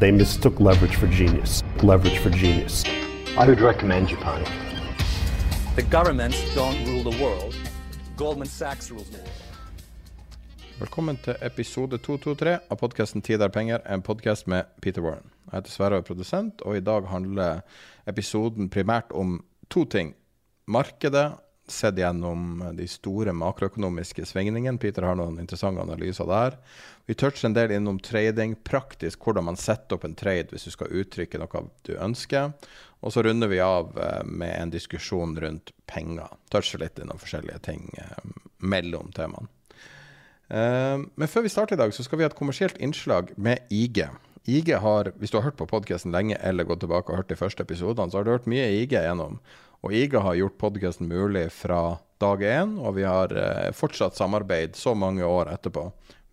They mistook leverage for genius. Leverage for genius. I would recommend Japan. The governments don't rule the world. Goldman Sachs rules the world. Velkommen til episode 223 av podkasten 'Tid er penger', en podkast med Peter Warren. Jeg heter Sverre og er produsent, og i dag handler episoden primært om to ting. Markedet, sett gjennom de store makroøkonomiske svingningene. Peter har noen interessante analyser der. Vi toucher en del innom trading, praktisk hvordan man setter opp en trade hvis du skal uttrykke noe du ønsker. Og så runder vi av eh, med en diskusjon rundt penger. Toucher litt innom forskjellige ting eh, mellom temaene. Uh, men før vi starter i dag, så skal vi ha et kommersielt innslag med IG. IG har, Hvis du har hørt på podkasten lenge eller gått tilbake og hørt de første episodene, så har du hørt mye IG gjennom. Og IG har gjort podkasten mulig fra dag én, og vi har uh, fortsatt samarbeid så mange år etterpå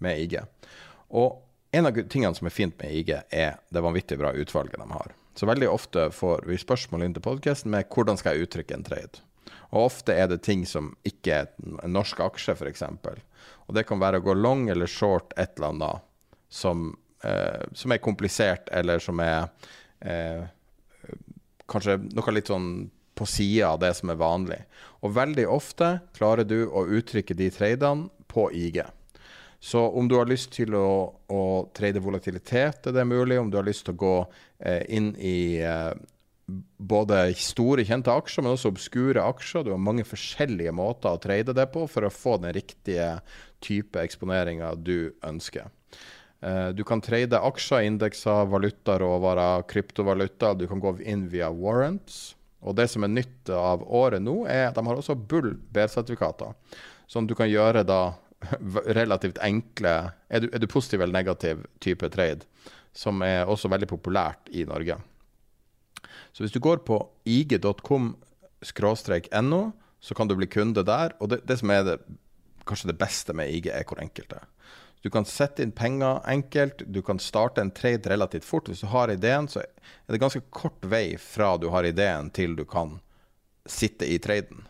med IG. Og en av tingene som er fint med IG, er det vanvittig bra utvalget de har. Så veldig ofte får vi spørsmål inn til podkasten med hvordan skal jeg uttrykke en trade. Og ofte er det ting som ikke er en norsk aksje, f.eks. Og det kan være å gå long eller short et eller annet som, eh, som er komplisert, eller som er eh, kanskje noe litt sånn på sida av det som er vanlig. Og veldig ofte klarer du å uttrykke de tradene på IG. Så om du har lyst til å, å trade volatilitet, er det mulig. Om du har lyst til å gå eh, inn i eh, både store, kjente aksjer, men også obskure aksjer. Du har mange forskjellige måter å trade det på for å få den riktige type eksponeringa du ønsker. Uh, du kan trade aksjer, indekser, valuta, råvarer, kryptovaluta. Du kan gå inn via warrants. Og det som er nytt av året nå, er at de har også bull B-sertifikater. Som du kan gjøre da relativt enkle er du, er du positiv eller negativ type trade? Som er også veldig populært i Norge. Så hvis du går på ig.com-no, så kan du bli kunde der. Og det, det som er det, kanskje det beste med IG, er hvor enkelt det er. Du kan sette inn penger enkelt, du kan starte en trade relativt fort. Hvis du har ideen, så er det ganske kort vei fra du har ideen til du kan sitte i traden.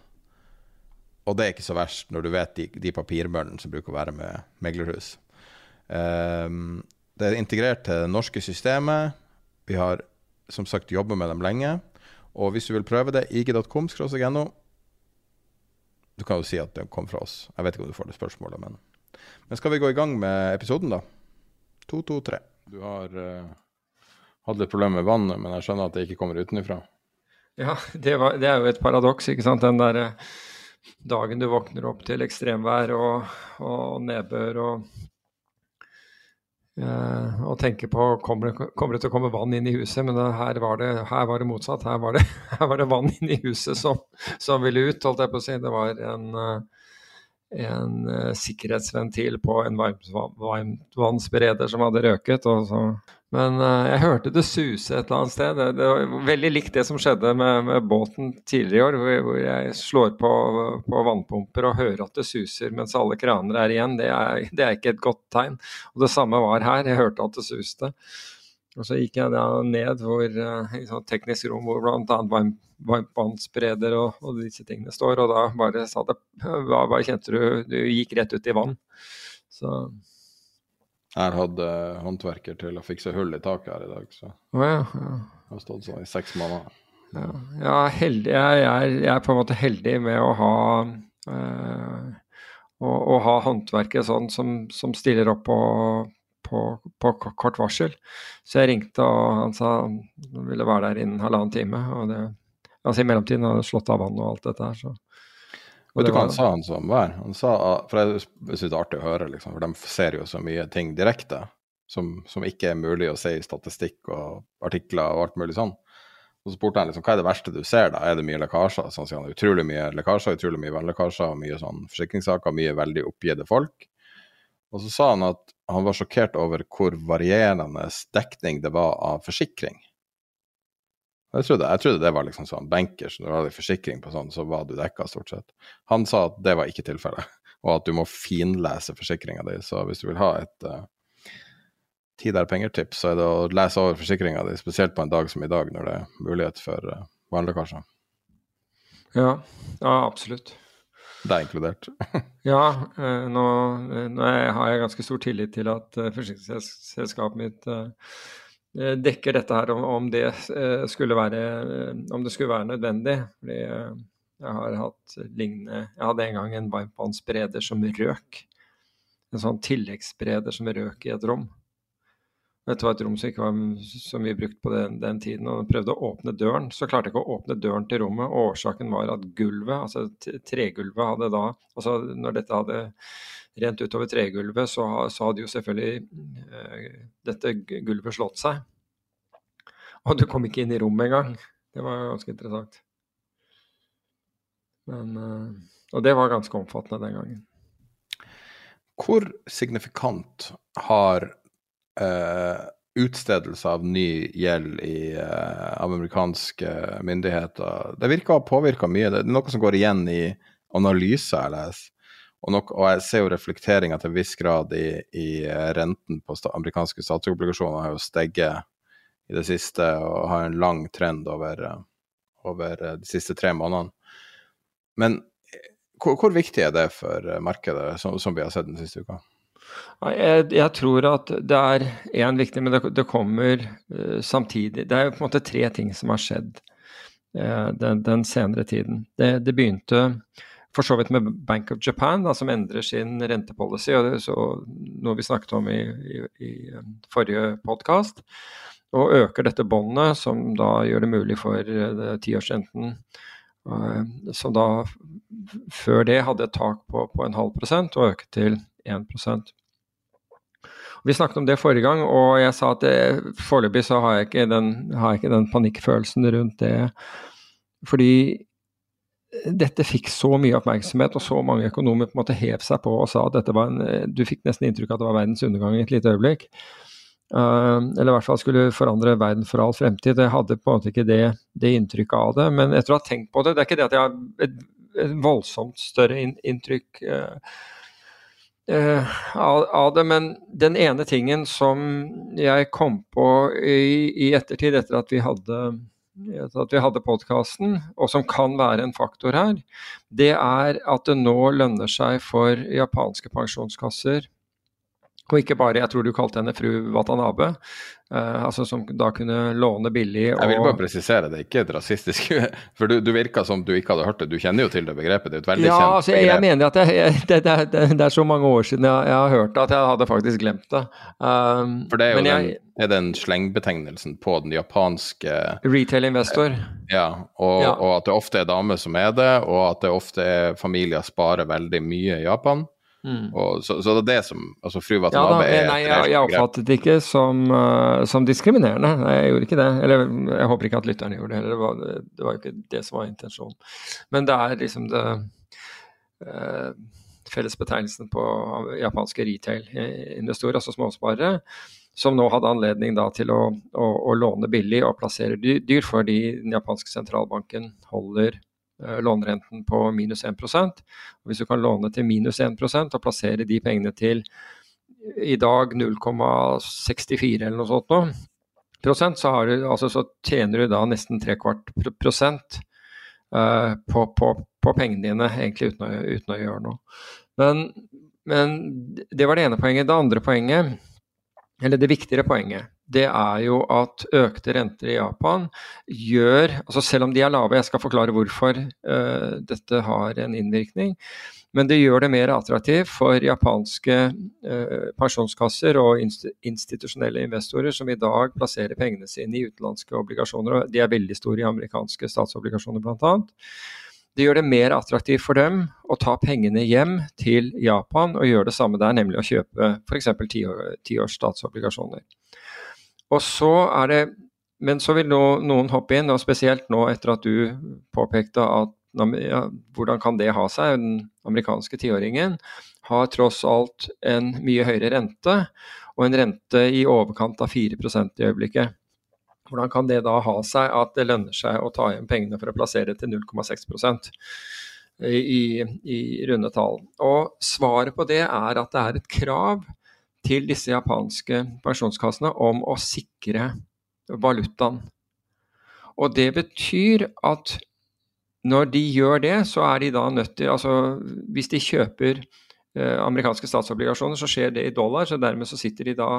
Og det er ikke så verst når du vet de, de papirmøllene som bruker å være med meglerhus. Um, det er integrert til det norske systemet. Vi har som sagt jobbet med dem lenge. Og hvis du vil prøve det, ig.com-no Du kan jo si at det kom fra oss. Jeg vet ikke om du får det spørsmålet, men Men skal vi gå i gang med episoden, da? To, to, tre. Du har uh, hatt litt problemer med vannet, men jeg skjønner at det ikke kommer utenfra. Ja, det, var, det er jo et paradoks, ikke sant. Den der eh, dagen du våkner opp til ekstremvær og, og nedbør og Uh, og tenke på kommer det, kommer det til å komme vann inn i huset, men det, her, var det, her, var det, motsatt. Her var det, her var det vann inn i huset som, som, ville ut, holdt jeg på å si. Det var en, uh, en uh, sikkerhetsventil på en varmtvannsbereder som hadde røket. Men uh, jeg hørte det suse et eller annet sted. Det, det var veldig likt det som skjedde med, med båten tidligere i år, hvor, hvor, jeg slår på, på vannpumper og hører at det suser mens alle kraner er igjen. Det er, det er, ikke et godt tegn. Og det samme var her. Jeg hørte at det suste. Og så gikk jeg da ned hvor, uh, i sånn teknisk rom hvor bl.a. varmtvannsbereder og, og disse tingene står, og da bare sa det Hva, hva kjente du? Du gikk rett ut i vann. Så jeg hadde uh, håndverker til å fikse hull i taket her i dag, så oh, ja, ja. har stått sånn i seks måneder. Ja, ja heldig, jeg, er, jeg, er, på en måte heldig med å ha uh, å ha håndverket sånn som, som stiller opp på, på, på, kort varsel. Så jeg ringte, og han sa han ville være der innen halvannen time. og det, altså I mellomtiden hadde han slått av vann og alt dette her. så Vet du hva han sa, han som var? Han sa, for Jeg syns det er artig å høre, liksom, for de ser jo så mye ting direkte som, som ikke er mulig å se i statistikk og artikler og alt mulig sånn. Og så spurte han liksom, hva er det verste du ser, da? Er det mye lekkasjer? Så han sier han utrolig mye lekkasjer, utrolig mye vannlekkasjer, mye sånn forsikringssaker, mye veldig oppgitte folk. Og så sa han at han var sjokkert over hvor varierende dekning det var av forsikring. Jeg trodde, jeg trodde, det var liksom sånn bankers, når du hadde forsikring på sånn, så var du dekka stort sett. Han sa at det var ikke tilfellet, og at du må finlese forsikringa di. Så hvis du vil ha et uh, ti der penger-tips, så er det å lese over forsikringa di, spesielt på en dag som i dag, når det er mulighet for uh, vannlekkasjer. Ja, ja, absolutt. Det er inkludert. ja, nå, nå, har jeg ganske stor tillit til at forsikringsselskapet mitt Eh, dekker dette her om, det eh, skulle være, eh, det skulle være nødvendig. Fordi jeg har hatt lignende Jeg hadde en gang en varmtvannsbereder som røk. En sånn tilleggsbereder som røk i et rom. Dette var et rom som ikke var så mye brukt på den, den tiden. og prøvde å åpne døren, så klarte jeg ikke å åpne døren til rommet. og Årsaken var at gulvet, altså tregulvet, hadde da altså Når dette hadde rent utover tregulvet, så, så hadde jo selvfølgelig uh, dette gulvet slått seg. Og du kom ikke inn i rommet engang. Det var ganske interessant. Men, uh, og det var ganske omfattende den gangen. Hvor signifikant har uh, utstedelse av ny gjeld i, uh, av amerikanske myndigheter Det virker å ha påvirka mye. Det er noe som går igjen i analyser jeg leser. Og, nok, og, jeg ser jo reflekteringa til en viss grad i, i eh, renten på sta, amerikanske statsobligasjoner har jo steget i det siste og har en lang trend over, over de siste tre månedene. Men hvor, hvor, viktig er det for markedet, som, som vi har sett den siste uka? Jeg, jeg, tror at det er én viktig, men det, det kommer uh, samtidig. Det er på en måte tre ting som har skjedd uh, den, den, senere tiden. Det, det begynte for så vidt med Bank of Japan, da, som endrer sin rentepolicy, og det, så, noe vi snakket om i, i, i um, forrige podkast. Og øker dette båndet, som da gjør det mulig for tiårsrenten, uh, som da før det hadde et tak på, på en halv prosent, og øket til 1 vi snakket om det forrige gang, og jeg sa at foreløpig så har jeg, ikke den, har jeg ikke den panikkfølelsen rundt det. Fordi dette fikk så mye oppmerksomhet, og så mange økonomer på en måte hev seg på og sa at dette var en Du fikk nesten inntrykk av at det var verdens undergang i et lite øyeblikk. Uh, eller i hvert fall skulle forandre verden for all fremtid. Jeg hadde på en måte ikke det, det, inntrykket av det. Men etter å ha tenkt på det Det er ikke det at jeg har et, et voldsomt større in, inntrykk uh, av, av, det, men den ene tingen som jeg kom på i, i ettertid, etter at vi hadde at vi hadde podkasten, og som kan være en faktor her, det er at det nå lønner seg for japanske pensjonskasser og ikke bare, jeg tror du kalte henne fru Watanabe, uh, altså som da kunne låne billig og Jeg vil bare presisere, det er ikke et rasistisk For du, du virka som du ikke hadde hørt det, du kjenner jo til det begrepet, det er et veldig ja, kjent altså, jeg, jeg mener at jeg, det, det, det, det, er så mange år siden jeg, jeg, har hørt det at jeg hadde faktisk glemt det. Um, For det er jo den, er den slengbetegnelsen på den japanske Retail-investor. Ja og, ja og, at det ofte er damer som er det, og at det ofte er familier sparer veldig mye i Japan. Mm. Og, så, så, det er det som altså Fru ja, AB er Nei, jeg, jeg oppfattet det ikke som, uh, som, diskriminerende. Nei, jeg gjorde ikke det. Eller jeg håper ikke at lytterne gjorde det heller. Det var, det var jo ikke det som var intensjonen. Men det er liksom det uh, fellesbetegnelsen på japanske retail-investorer, altså småsparere, som nå hadde anledning da til å, å, å låne billig og plassere dyr, fordi den japanske sentralbanken holder lånerenten på minus 1 og Hvis du kan låne til minus 1% og plassere de pengene til i dag 0,64 eller noe sånt nå, prosent, så, du, altså, så, tjener du da nesten tre kvart prosent uh, på, på, på, pengene dine, egentlig uten å, uten å gjøre noe. Men, men, det var det ene poenget. Det andre poenget, eller det viktigere poenget, det er jo at økte renter i Japan gjør altså Selv om de er lave, jeg skal forklare hvorfor uh, dette har en innvirkning, men det gjør det mer attraktivt for japanske uh, pensjonskasser og inst institusjonelle investorer som i dag plasserer pengene sine i utenlandske obligasjoner. og De er veldig store i amerikanske statsobligasjoner bl.a. Det gjør det mer attraktivt for dem å ta pengene hjem til Japan og gjøre det samme der, nemlig å kjøpe f.eks. tiårs statsobligasjoner. Og så er det Men så vil noen hoppe inn, og spesielt nå etter at du påpekte at ja, hvordan kan det ha seg? Den amerikanske tiåringen har tross alt en mye høyere rente, og en rente i overkant av 4% i øyeblikket. Hvordan kan det da ha seg at det lønner seg å ta igjen pengene for å plassere til 0,6 i, i runde tall? Og svaret på det er at det er et krav til disse japanske pensjonskassene om å sikre valutaen. Og det betyr at når de gjør det, så er de da nødt til Altså hvis de kjøper eh, amerikanske statsobligasjoner, så skjer det i dollar. Så dermed så sitter de da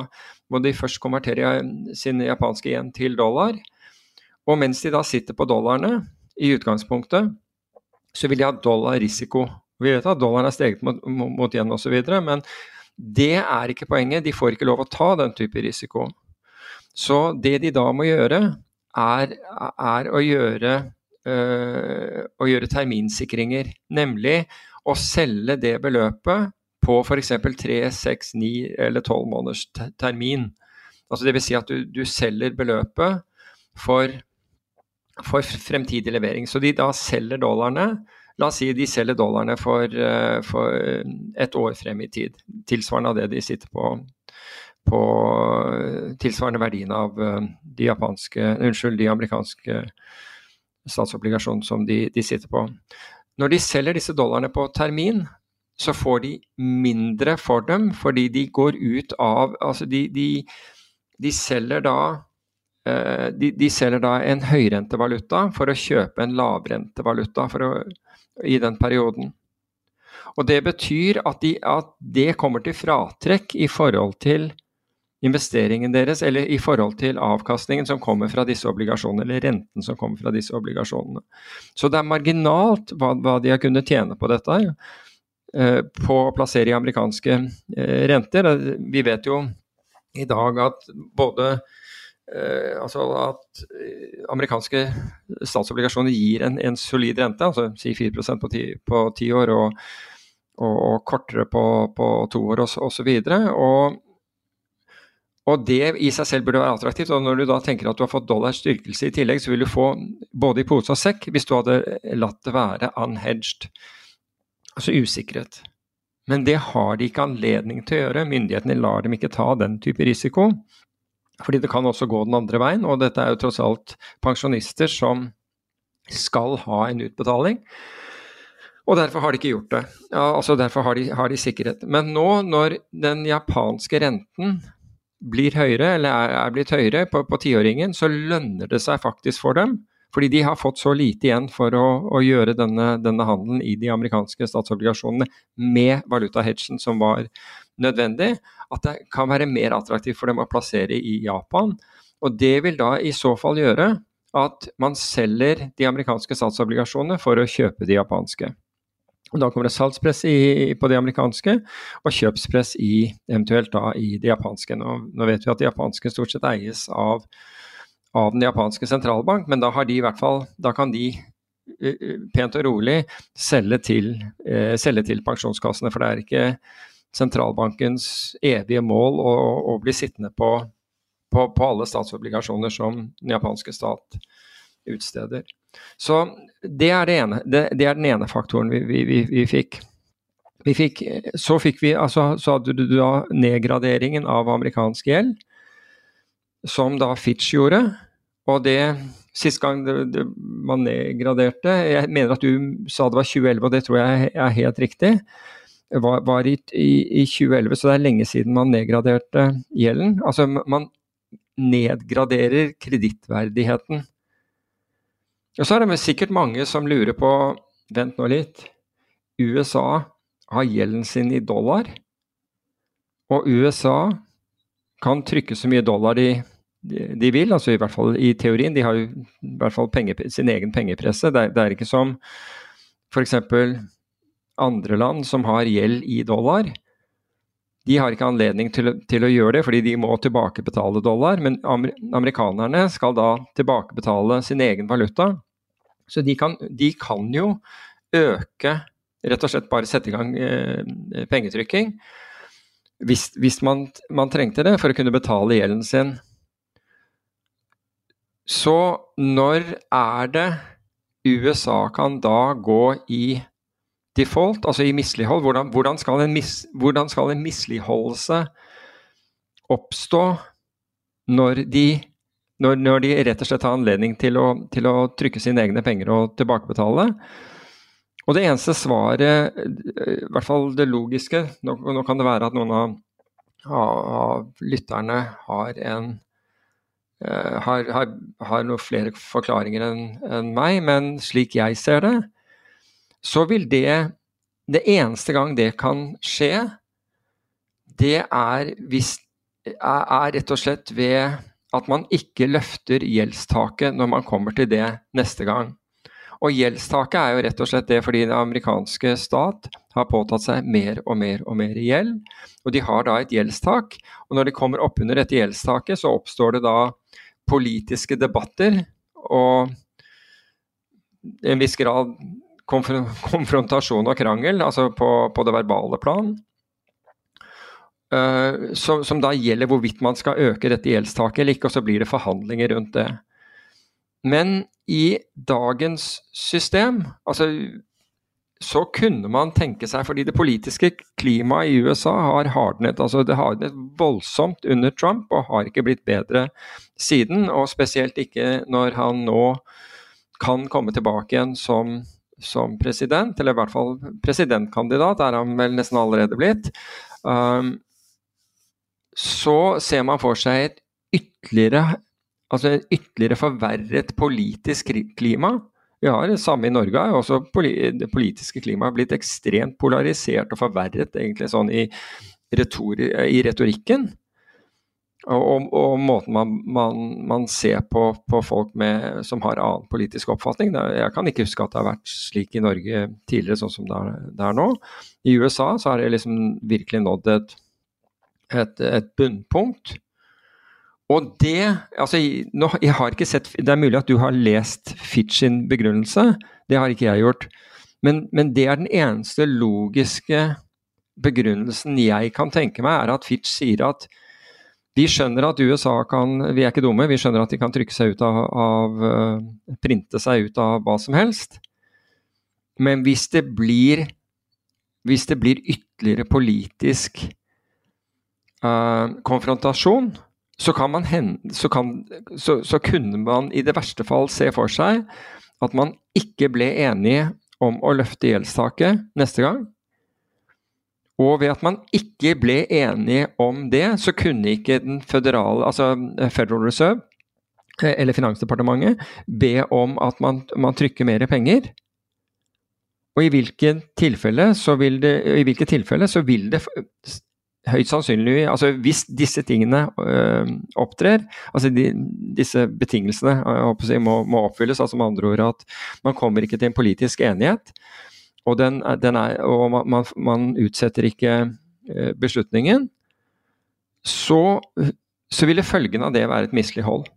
Må de først konvertere sin japanske yen til dollar. Og mens de da sitter på dollarene i utgangspunktet, så vil de ha dollarrisiko. Vi vet at dollaren er steget mot, mot yen osv., men det er ikke poenget. De får ikke lov å ta den type risiko. Så det de da må gjøre, er, er å, gjøre, øh, å gjøre terminsikringer. Nemlig å selge det beløpet på f.eks. 3, 6, 9 eller 12 måneders termin. Altså Dvs. Si at du, du, selger beløpet for, for fremtidig levering. Så de da selger dollarene La oss si de selger dollarne for, eh, for et år frem i tid. Tilsvarende av det de sitter på, på tilsvarende verdien av eh, de, unnskyld, de amerikanske statsobligasjonene som de, de sitter på. Når de selger disse dollarene på termin, så får de mindre for dem fordi de går ut av Altså de, de, de selger da eh, de, de, selger da en høyrentevaluta for å kjøpe en lavrentevaluta for å i den perioden. Og Det betyr at, de, at det kommer til fratrekk i forhold til investeringen deres, eller i forhold til avkastningen som kommer fra disse obligasjonene, eller renten som kommer fra disse obligasjonene. Så det er marginalt hva, hva de har kunnet tjene på dette, eh, på å plassere i amerikanske eh, renter. Vi vet jo i dag at både Eh, altså at eh, amerikanske statsobligasjoner gir en, en solid rente, altså si 4 på ti, på ti år og, og, og, kortere på, på to år osv. Og, og, og det i seg selv burde være attraktivt. og Når du da tenker at du har fått dollars styrkelse i tillegg, så vil du få både i pose og sekk hvis du hadde latt det være unhedged, altså usikret. Men det har de ikke anledning til å gjøre. Myndighetene lar dem ikke ta den type risiko. Fordi det kan også gå den andre veien, og dette er jo tross alt pensjonister som skal ha en utbetaling. Og derfor har de ikke gjort det. Altså Derfor har de, har de, sikkerhet. Men nå, når den japanske renten blir høyere, eller er, er blitt høyere på tiåringen, så lønner det seg faktisk for dem. Fordi de har fått så lite igjen for å, å gjøre denne, denne, handelen i de amerikanske statsobligasjonene med valutahedgen som var nødvendig at det kan være mer attraktivt for dem å plassere i Japan. Og det vil da i så fall gjøre at man selger de amerikanske statsobligasjonene for å kjøpe de japanske. Og Da kommer det salgspress i, på de amerikanske, og kjøpspress i, eventuelt da i de japanske. Nå, nå, vet vi at de japanske stort sett eies av, av den japanske sentralbank, men da, fall, da kan de pent og rolig selge til, eh, selge til pensjonskassene. For det er ikke sentralbankens evige mål å, å bli sittende på, på, på, alle statsobligasjoner som den japanske stat utsteder. Så det er, det ene, det, det er den ene faktoren vi, vi, vi, vi fikk. Fikk, så fikk vi, altså, så hadde du da nedgraderingen av amerikansk gjeld, som da Fitch gjorde. Og det Sist gang det, det, man nedgraderte Jeg mener at du sa det var 2011, og det tror jeg er helt riktig var, var i, i, i, 2011, så det er lenge siden man nedgraderte gjelden. Altså man nedgraderer kredittverdigheten. Og så er det sikkert mange som lurer på Vent nå litt. USA har gjelden sin i dollar. Og USA kan trykke så mye dollar de de, vil, altså i hvert fall i teorien. De har jo i hvert fall penge, sin egen pengepresse. Det, det er ikke som f.eks. andre land som har gjeld i dollar. De har ikke anledning til, til, å gjøre det, fordi de må tilbakebetale dollar. Men amerikanerne skal da tilbakebetale sin egen valuta. Så de kan, de kan jo øke Rett og slett bare sette i gang eh, pengetrykking. Hvis, hvis man, man, trengte det for å kunne betale gjelden sin. Så når er det USA kan da gå i default, altså i mislighold. Hvordan, hvordan, skal, en mis, misligholdelse oppstå når de, når, når de, rett og slett har anledning til å, til å, trykke sine egne penger og tilbakebetale? Og det eneste svaret, i hvert fall det logiske Nå, nå kan det være at noen av, av lytterne har en har, har, har, noen flere forklaringer enn en meg, men slik jeg ser det, så vil det Det eneste gang det kan skje, det er, hvis, er rett og slett ved at man ikke løfter gjeldstaket når man kommer til det neste gang. Og gjeldstaket er jo rett og slett det fordi den amerikanske stat har påtatt seg mer og mer og mer gjeld. Og de har da et gjeldstak. Og når de kommer oppunder dette gjeldstaket, så oppstår det da politiske debatter og i en viss grad konfrontasjon og krangel, altså på, på det verbale plan. Uh, som, som, da gjelder hvorvidt man skal øke dette gjeldstaket eller ikke, og så blir det forhandlinger rundt det. Men i dagens system, altså så kunne man tenke seg, fordi det politiske klimaet i USA har hardnet. altså Det har hardnet voldsomt under Trump og har ikke blitt bedre siden. Og spesielt ikke når han nå kan komme tilbake igjen som som president, eller i hvert fall presidentkandidat, er han vel nesten allerede blitt, um, så ser man for seg et ytterligere, altså et ytterligere forverret politisk klima. Vi har det samme i Norge. også Det politiske klimaet har blitt ekstremt polarisert og forverret egentlig sånn i, retori i retorikken. Og, og, måten man, man, man ser på, på folk med, som har annen politisk oppfatning. Jeg kan ikke huske at det har vært slik i Norge tidligere, sånn som det er, det er nå. I USA så har det liksom virkelig nådd et, et, et bunnpunkt. Og det altså, nå, jeg har ikke sett, Det er mulig at du har lest Fitch sin begrunnelse, det har ikke jeg gjort. Men, men det er den eneste logiske begrunnelsen jeg kan tenke meg, er at Fitch sier at vi skjønner at USA kan Vi er ikke dumme, vi skjønner at de kan trykke seg ut av, av uh, Printe seg ut av hva som helst. Men hvis det blir Hvis det blir ytterligere politisk uh, konfrontasjon, så, kan man hende, så, kan, så, så kunne man i det verste fall se for seg at man ikke ble enige om å løfte gjeldstaket neste gang. Og ved at man ikke ble enige om det, så kunne ikke den føderale, altså eh, Federal Reserve eh, eller Finansdepartementet be om at man, man trykker mer penger. Og i hvilke tilfelle så vil det, i hvilke tilfelle så vil det høyt sannsynlig altså Hvis disse tingene øh, opptrer, altså de, disse betingelsene jeg jeg, må, må, oppfylles, altså med andre ord at man kommer ikke til en politisk enighet, og, den, den er, og man, man, utsetter ikke eh, beslutningen, så, så ville følgen av det være et mislighold.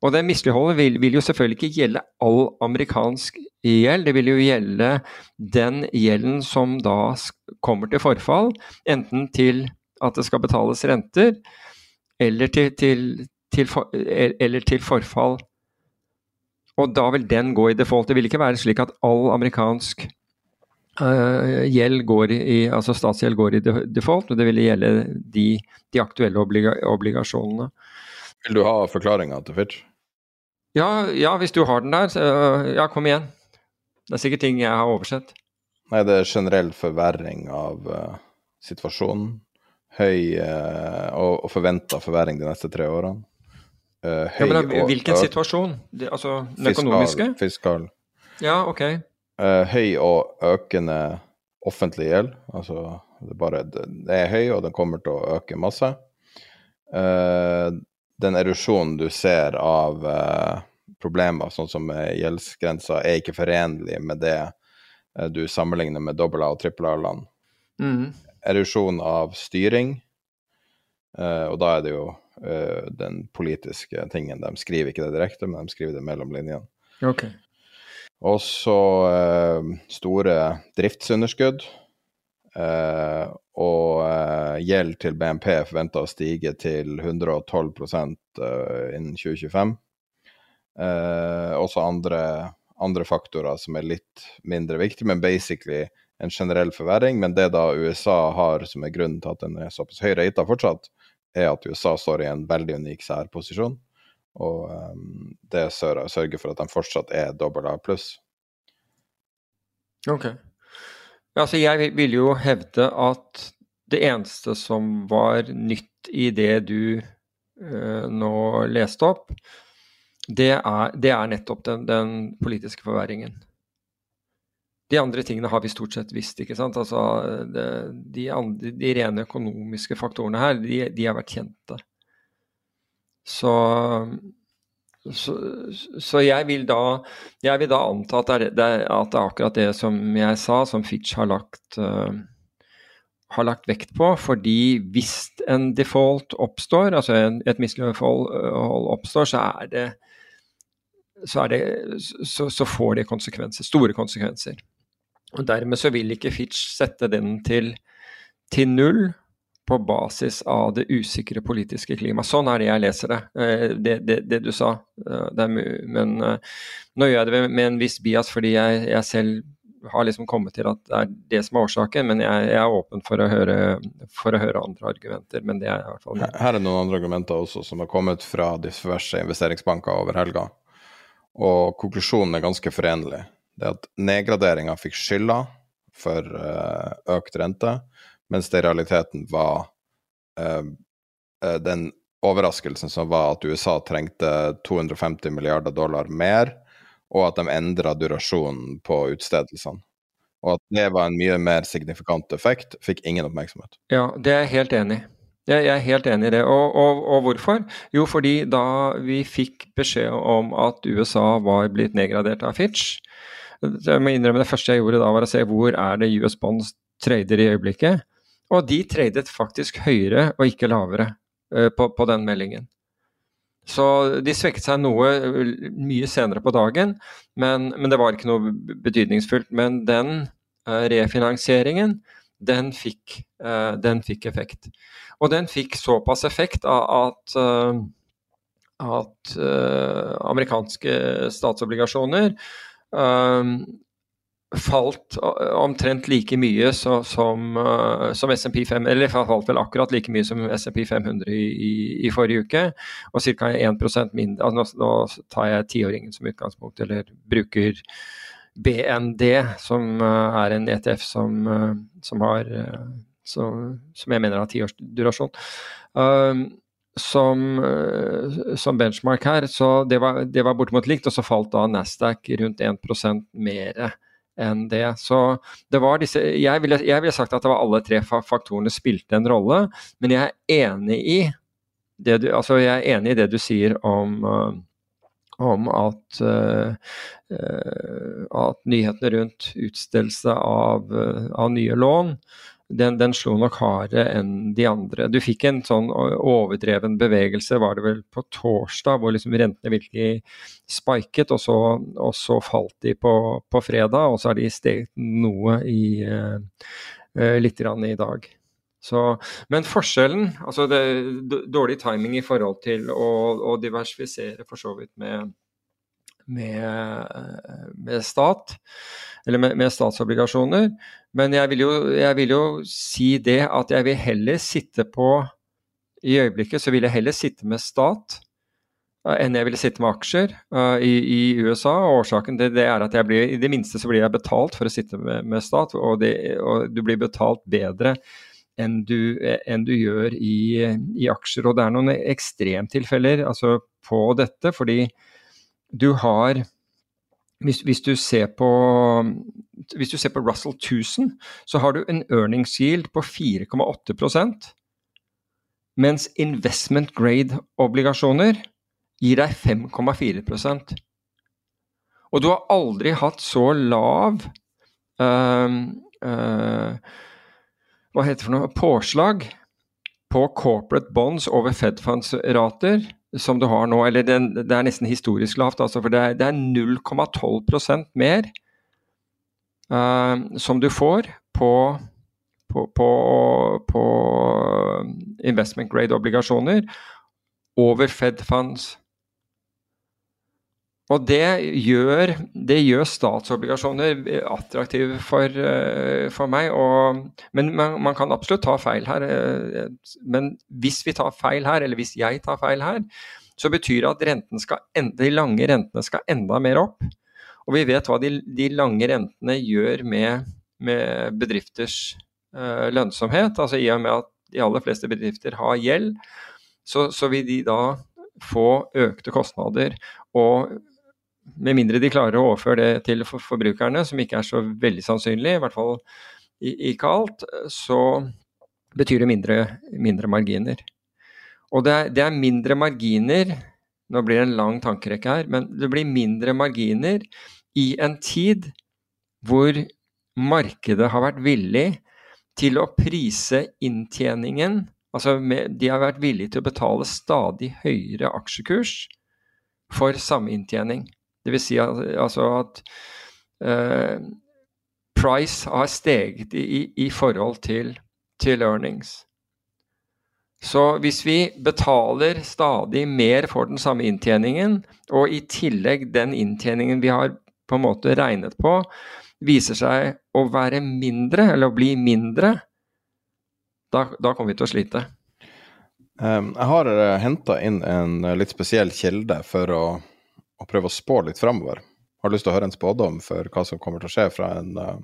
Og det misligholdet vil, vil, jo selvfølgelig ikke gjelde all amerikansk gjeld, det vil jo gjelde den gjelden som da kommer til forfall, enten til at det skal betales renter, eller til, til, til, for, eller til forfall og da vil den gå i default. Det vil ikke være slik at all amerikansk uh, gjeld går i, altså statsgjeld går i default, men det vil gjelde de, de aktuelle obliga obligasjonene. Vil du ha forklaringa til Fitch? Ja, ja, hvis du har den der. Så, ja, kom igjen. Det er sikkert ting jeg har oversett. Nei, det er generell forverring av uh, situasjonen. Høy uh, og, og forventa forverring de neste tre årene. Uh, ja, men Hvilken og, situasjon? De, altså den fiskal, økonomiske? Fiskal. Ja, ok. Uh, høy og økende offentlig gjeld. Altså det, bare, det, er høy, og den kommer til å øke masse. Uh, den erosjonen du ser av uh, problemer, sånn som gjeldsgrensa, er ikke forenlig med det uh, du sammenligner med dobbel A- og trippel A-land. Mm. Erosjon av styring, og da er det jo den politiske tingen. De skriver ikke det direkte, men de skriver det mellom linjene. Okay. Og så store driftsunderskudd. Uh, og uh, gjeld til BNP forventa å stige til 112 uh, innen 2025. også andre, andre, faktorer som er litt mindre viktige, men basically en generell forverring. Men det da USA har som er grunnen til at den er såpass høy rata fortsatt, er at USA står i en veldig unik særposisjon. Og um, det sørger for at de fortsatt er dobbel A pluss. Ok. Altså, jeg vil jo hevde at det eneste som var nytt i det du uh, nå leste opp, det er, det er nettopp den, den, politiske forverringen. De andre tingene har vi stort sett visst. ikke sant? Altså, det, de, andre, de, rene økonomiske faktorene her, de, de har vært kjente. Så så, så, jeg, vil da, jeg vil da anta at det, er, at det er akkurat det som jeg sa, som Fitch har lagt, uh, har lagt vekt på. Fordi hvis en default oppstår, altså en, et mislighold oppstår, så er det så, det, så, så, får det konsekvenser, store konsekvenser. Og Dermed så vil ikke Fitch sette den til, til null, på basis av det usikre politiske klimaet. Sånn er det jeg leser det, eh, det, det, det du sa. Eh, men eh, nå gjør jeg det med en viss bias fordi jeg, jeg, selv har liksom kommet til at det er det som er årsaken, men jeg, jeg er åpen for å, høre, for å, høre, andre argumenter. men det er i hvert fall... Her er noen andre argumenter også som har kommet fra diverse investeringsbanker over helga. Og konklusjonen er ganske forenlig. Det at nedgraderinga fikk skylda for økt rente mens det i realiteten var uh, den overraskelsen som var at USA trengte 250 milliarder dollar mer, og at de endra durasjonen på utstedelsene. Og at det var en mye mer signifikant effekt, fikk ingen oppmerksomhet. Ja, det er jeg helt enig i. Jeg er helt enig i det. Og, og, og, hvorfor? Jo, fordi da vi fikk beskjed om at USA var blitt nedgradert av Fitch Jeg må innrømme det første jeg gjorde da, var å se hvor er det US Bonds trader i øyeblikket. Og de tradet faktisk høyere og ikke lavere uh, på, på, den meldingen. Så de svekket seg noe mye senere på dagen, men, men det var ikke noe betydningsfullt. Men den uh, refinansieringen, den fikk, uh, den fikk, effekt. Og den fikk såpass effekt at, at amerikanske statsobligasjoner falt omtrent like mye så, som, uh, som SMP 5, eller falt vel akkurat like mye som SMP 500 i, i, i forrige uke. Og ca. 1 mindre. Altså, nå, tar jeg tiåringen som utgangspunkt, eller bruker BND, som uh, er en ETF som, uh, som har som, som, jeg mener har tiårsdurasjon. års durasjon. Som, som, benchmark her, så det var, det var bortimot likt. Og så falt da Nasdaq rundt 1% mer enn det. Så det var disse Jeg ville, jeg ville sagt at det var alle tre faktorene spilte en rolle, men jeg er enig i det du, altså jeg er enig i det du sier om, uh, om at, uh, at nyhetene rundt utstedelse av, av nye lån den, den, slo nok hardere enn de andre. Du fikk en sånn overdreven bevegelse, var det vel på torsdag, hvor liksom rentene virkelig spiket, og så, og så falt de på, på, fredag, og så har de steget noe i uh, litt grann i dag. Så, men forskjellen, altså det, dårlig timing i forhold til å, å diversifisere for så vidt med med, med stat, eller med, med, statsobligasjoner. Men jeg vil, jo, jeg vil, jo, si det at jeg vil heller sitte på I øyeblikket så vil jeg heller sitte med stat uh, enn jeg ville sitte med aksjer uh, i, i, USA. og Årsaken til det er at jeg blir, i det minste så blir jeg betalt for å sitte med, med stat, og, det, og, du blir betalt bedre enn du, enn du gjør i, i, aksjer. Og det er noen ekstremtilfeller altså, på dette, fordi du har hvis, hvis, du på, hvis du ser på Russell 1000, så har du en earnings yield på 4,8% Mens investment grade-obligasjoner gir deg 5,4% Og du har aldri hatt så lav uh, uh, Hva heter det for noe påslag på corporate bonds over Fed Funds-rater som du har nå. Eller det, det er nesten historisk lavt, altså, for det er, er 0,12% mer uh, som du får på på, på, på investment grade-obligasjoner over Fed funds. Og det gjør, det gjør statsobligasjoner attraktive for, eh, for meg. Og, men man, man, kan absolutt ta feil her. Eh, men hvis vi tar feil her, eller hvis jeg tar feil her, så betyr det at skal, de lange rentene skal enda mer opp. Og vi vet hva de, de lange rentene gjør med, med bedrifters uh, lønnsomhet. Altså I og med at de aller fleste bedrifter har gjeld, så, så vil de da få økte kostnader. Og med mindre de klarer å overføre det til forbrukerne, som ikke er så veldig sannsynlig, i hvert fall ikke alt, så betyr det mindre, mindre marginer. Og det er, det er, mindre marginer Nå blir det en lang tankerekke her, men det blir mindre marginer i en tid hvor markedet har vært villig til å prise inntjeningen Altså de har vært villige til å betale stadig høyere aksjekurs for samme inntjening. Dvs. Si at, altså at uh, price har steget i, i forhold til, til, earnings. Så hvis vi betaler stadig mer for den samme inntjeningen, og i tillegg den inntjeningen vi har på en måte regnet på, viser seg å være mindre, eller å bli mindre, da, da kommer vi til å slite. Um, jeg har eh, henta inn en uh, litt spesiell kilde for å og prøve å spå litt framover. Har du lyst til å høre en spådom for hva som kommer til å skje fra en uh,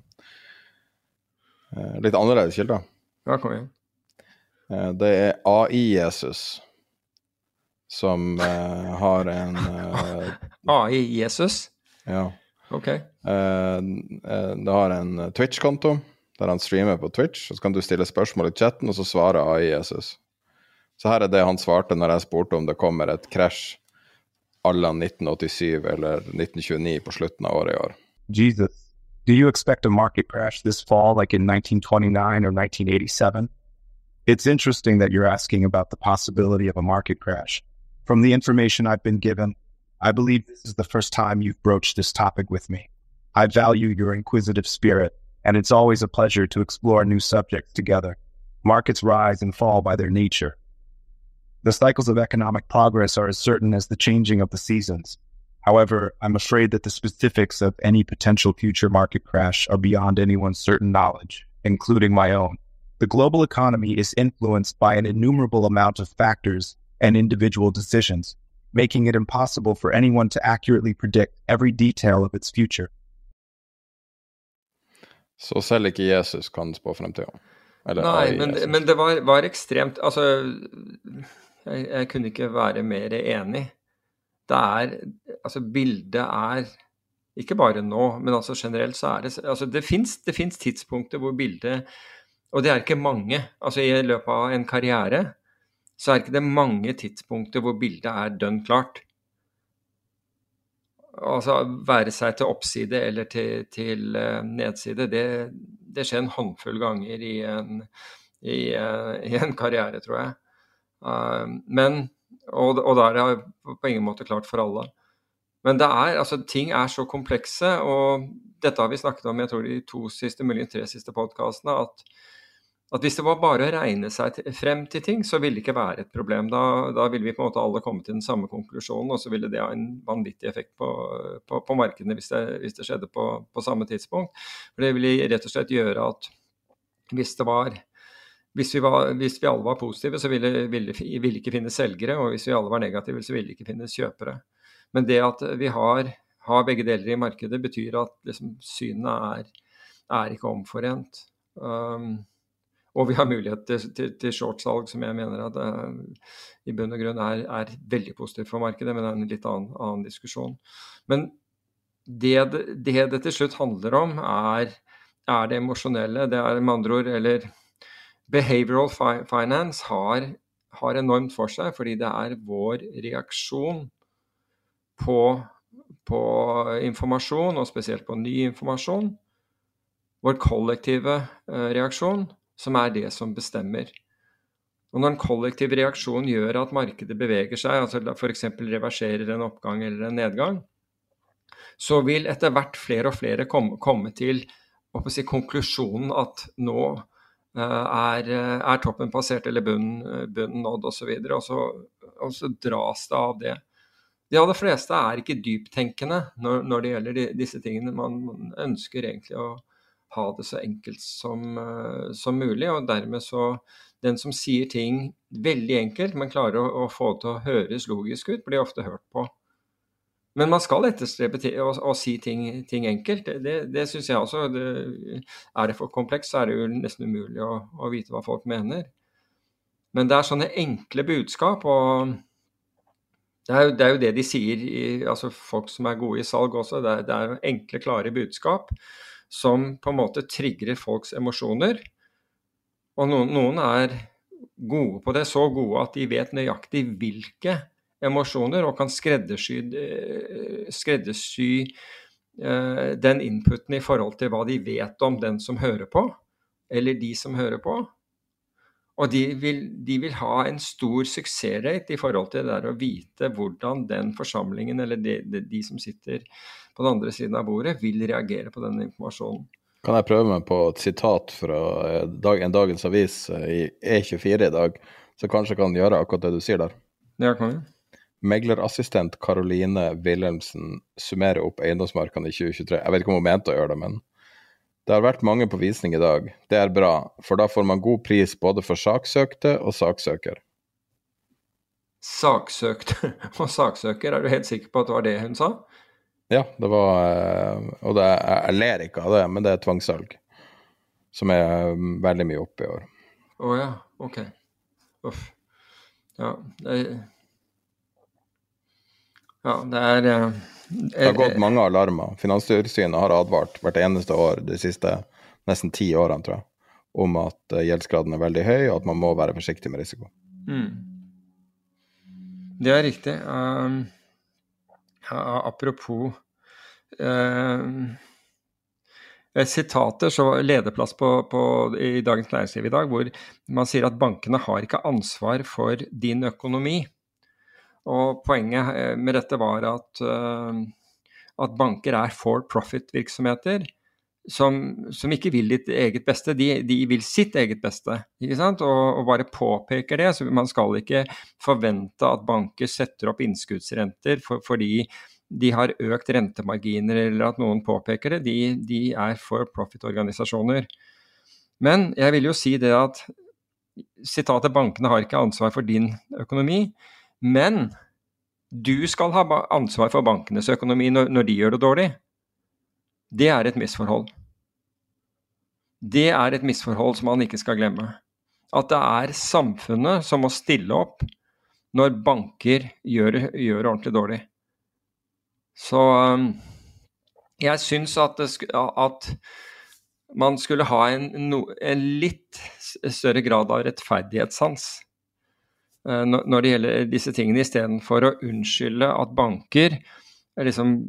litt annerledes kilde? Ja, kom igjen. Uh, det er AI-Jesus som uh, har en AI-Jesus? Ja. Ok. det har en Twitch-konto der han streamer på Twitch. Så kan du stille spørsmål i chatten, og så svarer AI-Jesus. Så her er det han svarte når jeg spurte om det kommer et krasj alla 1987 eller 1929 på slutten av året i år. Jesus, do you expect a market crash this fall like in 1929 or 1987? It's interesting that you're asking about the possibility of a market crash. From the information I've been given, I believe this is the first time you've broached this topic with me. I value your inquisitive spirit, and it's always a pleasure to explore new subjects together. Markets rise and fall by their nature, the cycles of economic progress are as certain as the changing of the seasons. However, I'm afraid that the specifics of any potential future market crash are beyond anyone's certain knowledge, including my own. The global economy is influenced by an innumerable amount of factors and individual decisions, making it impossible for anyone to accurately predict every detail of its future. Så selv ikke Jesus kan spå fremtida? Nei, men, men, det var, var ekstremt Altså Jeg, jeg kunne ikke være mer enig. Det er Altså, bildet er ikke bare nå, men altså generelt så er det altså Det fins tidspunkter hvor bildet Og det er ikke mange. Altså i løpet av en karriere så er ikke det mange tidspunkter hvor bildet er dønn klart. Altså være seg til oppside eller til, til uh, nedside, det, det, skjer en håndfull ganger i en, i, uh, i en karriere, tror jeg. Eh, men, og, og da er på ingen måte klart for alle. Men det er, altså, ting er så komplekse, og dette har vi snakket om jeg tror de to siste, mulig tre siste podkastene, at, at, hvis det var bare å regne seg til, frem til ting, så ville det ikke være et problem. Da, da ville vi på en måte alle komme til den samme konklusjonen, og så ville det ha en vanvittig effekt på, på, på markedene hvis hvis det skjedde på, på, samme tidspunkt. For Det ville rett og slett gjøre at hvis det var hvis vi, var, hvis vi, alle var positive, så ville, ville ikke finnes selgere, og hvis vi alle var negative, så ville det ikke finnes kjøpere. Men det at vi har, har begge deler i markedet, betyr at liksom, synene er, er, ikke omforent. Um, og vi har mulighet til, til, til shortsalg, som jeg mener at uh, i bunn og grunn er, er, veldig positivt for markedet, men det er en litt annen, annen diskusjon. Men det, det, det til slutt handler om, er, er det emosjonelle. Det er med andre ord, eller Behavioral finance har, har enormt for seg, fordi det er vår reaksjon på, på informasjon, og spesielt på ny informasjon, vår kollektive eh, reaksjon, som er det som bestemmer. Og når en kollektiv reaksjon gjør at markedet beveger seg, altså f.eks. reverserer en oppgang eller en nedgang, så vil etter hvert flere og flere komme, komme til si, konklusjonen at nå er, er, toppen passert eller bunnen, bunnen nådd osv. Og, og, så, og så dras det av det. De aller fleste er ikke dyptenkende når, når det gjelder de, disse tingene. Man, man, ønsker egentlig å ha det så enkelt som, som mulig, og dermed så den som sier ting veldig enkelt, men klarer å, å få det til å høres logisk ut, blir ofte hørt på. Men man skal etterstrebe å, å si ting, ting, enkelt. Det, det, det syns jeg også. Det, er det for komplekst, så er det jo nesten umulig å, å, vite hva folk mener. Men det er sånne enkle budskap, og det er jo det, er jo det de sier, i, altså folk som er gode i salg også. Det er, det er enkle, klare budskap som på en måte trigger folks emosjoner. Og noen, noen, er gode på det, så gode at de vet nøyaktig hvilke emosjoner, og kan skreddersy, eh, skreddersy eh, den inputen i forhold til hva de vet om den som hører på, eller de som hører på. Og de vil, de vil ha en stor suksessrate i forhold til det der å vite hvordan den forsamlingen, eller de, de, de som sitter på den andre siden av bordet, vil reagere på den informasjonen. Kan jeg prøve meg på et sitat fra eh, en Dagens Avis eh, i E24 i dag, så kanskje kan gjøre akkurat det du sier der? Ja, kan vi. Meglerassistent Karoline Wilhelmsen summerer opp eiendomsmarkedene i 2023. Jeg vet ikke om hun mente å gjøre det, men det har vært mange på visning i dag. Det er bra, for da får man god pris både for saksøkte og saksøker. Saksøkte og saksøker, er du helt sikker på at det var det hun sa? Ja, det var eh, Og det, jeg ler ikke av det, men det er tvangssalg. Som er mm, veldig mye oppe i år. Å oh, ja. Ok. Uff. Ja, det Ja, det er eh, Det har gått mange alarmer. Finanstilsynet har advart hvert eneste år de siste nesten ti årene, tror jeg, om at eh, gjeldsgraden er veldig høy, og at man må være forsiktig med risiko. Mm. Det er riktig. Um, ja, apropos eh, sitater, så lederplass på, på, i Dagens Næringsliv i dag, hvor man sier at bankene har ikke ansvar for din økonomi. Og Poenget eh, med dette var at, uh, at banker er for profit-virksomheter som, som, ikke vil ditt eget beste, de, de vil sitt eget beste. ikke sant? Og, og, bare påpeker det. så Man skal ikke forvente at banker setter opp innskuddsrenter for, fordi de har økt rentemarginer, eller at noen påpeker det. De, de er for profit-organisasjoner. Men jeg vil jo si det at sitatet 'bankene har ikke ansvar for din økonomi', men du skal ha ansvar for bankenes økonomi når, de gjør det dårlig det er et misforhold. Det er et misforhold som man ikke skal glemme. At det er samfunnet som må stille opp når banker gjør, gjør det ordentlig dårlig. Så um, jeg syns at, at, man skulle ha en, en, litt større grad av rettferdighetssans når det gjelder disse tingene, istedenfor å unnskylde at banker liksom